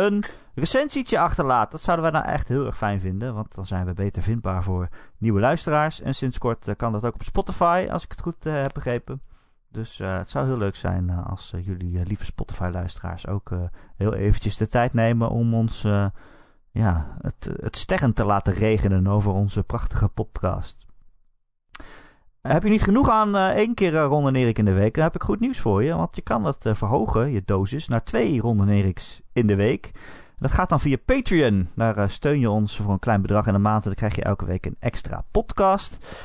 een recensietje achterlaat. Dat zouden wij nou echt heel erg fijn vinden. Want dan zijn we beter vindbaar voor nieuwe luisteraars. En sinds kort eh, kan dat ook op Spotify, als ik het goed uh, heb begrepen. Dus uh, het zou heel leuk zijn als jullie lieve Spotify-luisteraars ook heel eventjes de tijd nemen om ons ja, het, het sterren te laten regenen over onze prachtige podcast. Heb je niet genoeg aan uh, één keer uh, Ron en Erik in de week? Dan heb ik goed nieuws voor je. Want je kan het uh, verhogen, je dosis, naar twee Ron en Eriks in de week. Dat gaat dan via Patreon. Daar steun je ons voor een klein bedrag in de maand. En dan krijg je elke week een extra podcast.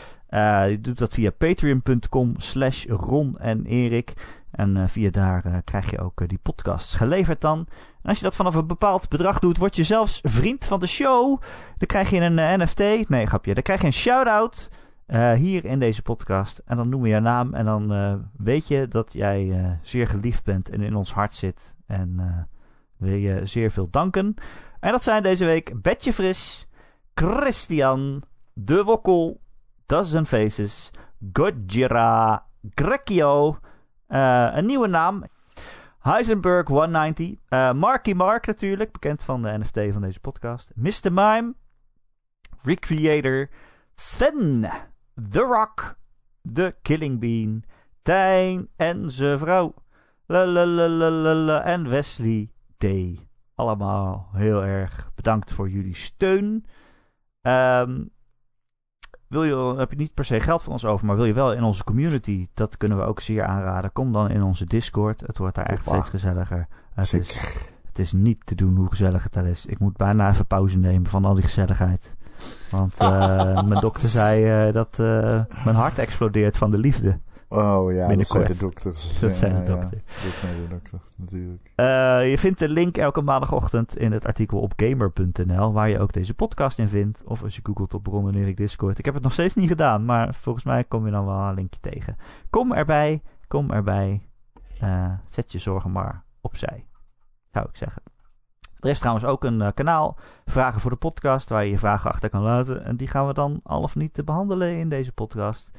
je doet dat via patreon.com slash Ron en Erik. En via daar krijg je ook die podcasts geleverd dan. En als je dat vanaf een bepaald bedrag doet, word je zelfs vriend van de show. Dan krijg je een NFT. Nee, grapje. Dan krijg je een shout-out uh, hier in deze podcast. En dan noemen we je naam en dan uh, weet je dat jij uh, zeer geliefd bent en in ons hart zit. En wil je zeer veel danken. En dat zijn deze week Betje Fris, Christian, De Wokkel, Dozen Faces, Gojira, Grekio, een nieuwe naam. Heisenberg 190, Marky Mark natuurlijk, bekend van de NFT van deze podcast. Mr. Mime, Recreator, Sven, The Rock, The Killing Bean, Tijn en zijn vrouw. Lalalala, en Wesley D. Allemaal heel erg bedankt voor jullie steun. Ehm, wil je, heb je niet per se geld voor ons over, maar wil je wel in onze community? Dat kunnen we ook zeer aanraden. Kom dan in onze Discord. Het wordt daar echt steeds gezelliger. Het Zeker. is, het is niet te doen hoe gezellig het daar is. Ik moet bijna even pauze nemen van al die gezelligheid. Want eh, mijn dokter zei eh, dat eh, mijn hart explodeert van de liefde. Oh ja, dat zijn de dokters. Dat Ja, zijn de ja, dokters. Dat zijn de dokters, natuurlijk. Je vindt de link elke maandagochtend in het artikel op gamer.nl, waar je ook deze podcast in vindt. Of als je googelt op Ron en Discord. Ik heb het nog steeds niet gedaan, maar volgens mij kom je dan wel een linkje tegen. Kom erbij, kom erbij. Zet je zorgen maar opzij, zou ik zeggen. Er is trouwens ook een eh, kanaal, Vragen voor de Podcast, waar je je vragen achter kan laten. En die gaan we dan al of niet behandelen in deze podcast.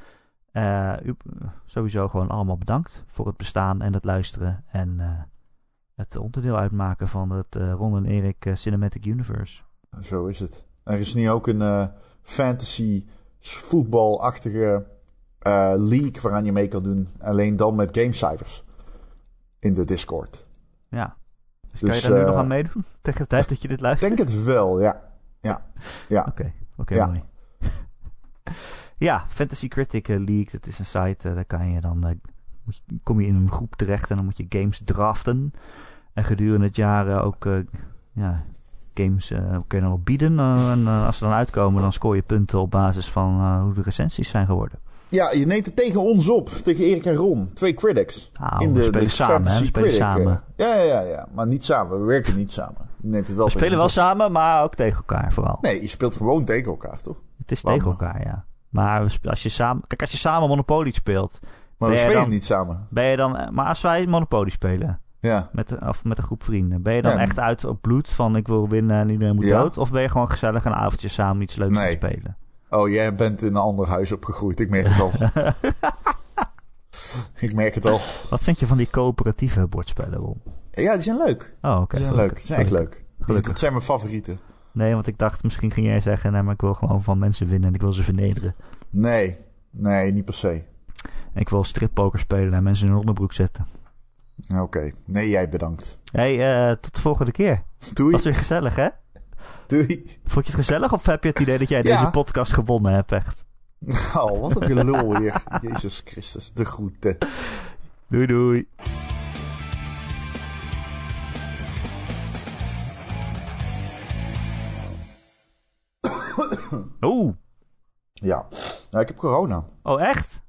Eh, u, sowieso gewoon allemaal bedankt voor het bestaan en het luisteren. En eh, het onderdeel uitmaken van het Ron en Erik Cinematic Universe. Zo is het. Er is nu ook een fantasy voetbalachtige league waaraan je mee kan doen. Alleen dan met gamecijfers. In de Discord. Ja. Dus, Dus, kan je daar nu eh, nog aan meedoen? Tegen de tijd dat je dit Ik luistert? denk het wel, ja. Ja. Ja. Oké, oké, Ja. mooi. ja, Fantasy Critic eh, League, dat is een site. eh, daar kan je dan, eh, kom je in een groep terecht en dan moet je games draften. En gedurende het jaar eh, ook eh, ja, games eh, kun je dan op bieden. eh, en eh, als ze dan uitkomen, dan scoor je punten op basis van eh, hoe de recensies zijn geworden. Ja, je neemt het tegen ons op. Tegen Erik en Ron. Twee critics. Nou, in de, samen, hè? We spelen samen. eh. Ja, ja, ja, ja. Maar niet samen. We werken niet samen. Je neemt het wel We spelen wel samen, maar ook tegen elkaar vooral. Nee, je speelt gewoon tegen elkaar, toch? Het is Waarom? tegen elkaar, ja. Maar als je samen, kijk, als je samen Monopoly speelt, Maar we spelen dan- niet samen. ben je dan. Maar als wij Monopoly spelen Ja. met, of met een groep vrienden, ben je dan Ja. echt uit op bloed van ik wil winnen en iedereen moet Ja. dood? Of ben je gewoon gezellig een avondje samen iets leuks Nee. het spelen? Oh, jij bent in een ander huis opgegroeid. Ik merk het al. ik merk het al. Wat vind je van die coöperatieve bordspellen, Ron? Ja, die zijn leuk. Oh, oké. Die zijn leuk. Die zijn echt leuk. Gelukkig. Dat zijn mijn favorieten. Nee, want ik dacht misschien ging jij zeggen, nee, maar ik wil gewoon van mensen winnen en ik wil ze vernederen. Nee. Nee, niet per se. Ik wil strippoker spelen en mensen in hun onderbroek zetten. Oké. Nee, jij bedankt. hey, eh, tot de volgende keer. Doei. Was weer gezellig, hè? Doei. Vond je het gezellig of heb je het idee dat jij Ja. deze podcast gewonnen hebt, echt? Oh, wat een gelul hier. Jezus Christus. De groeten. Doei doei. Oeh. Ja. Nou, ik heb corona. Oh, echt?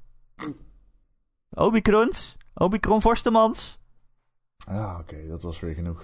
Omicrons? Omicron Forstemans? Ja, oké. dat was weer genoeg.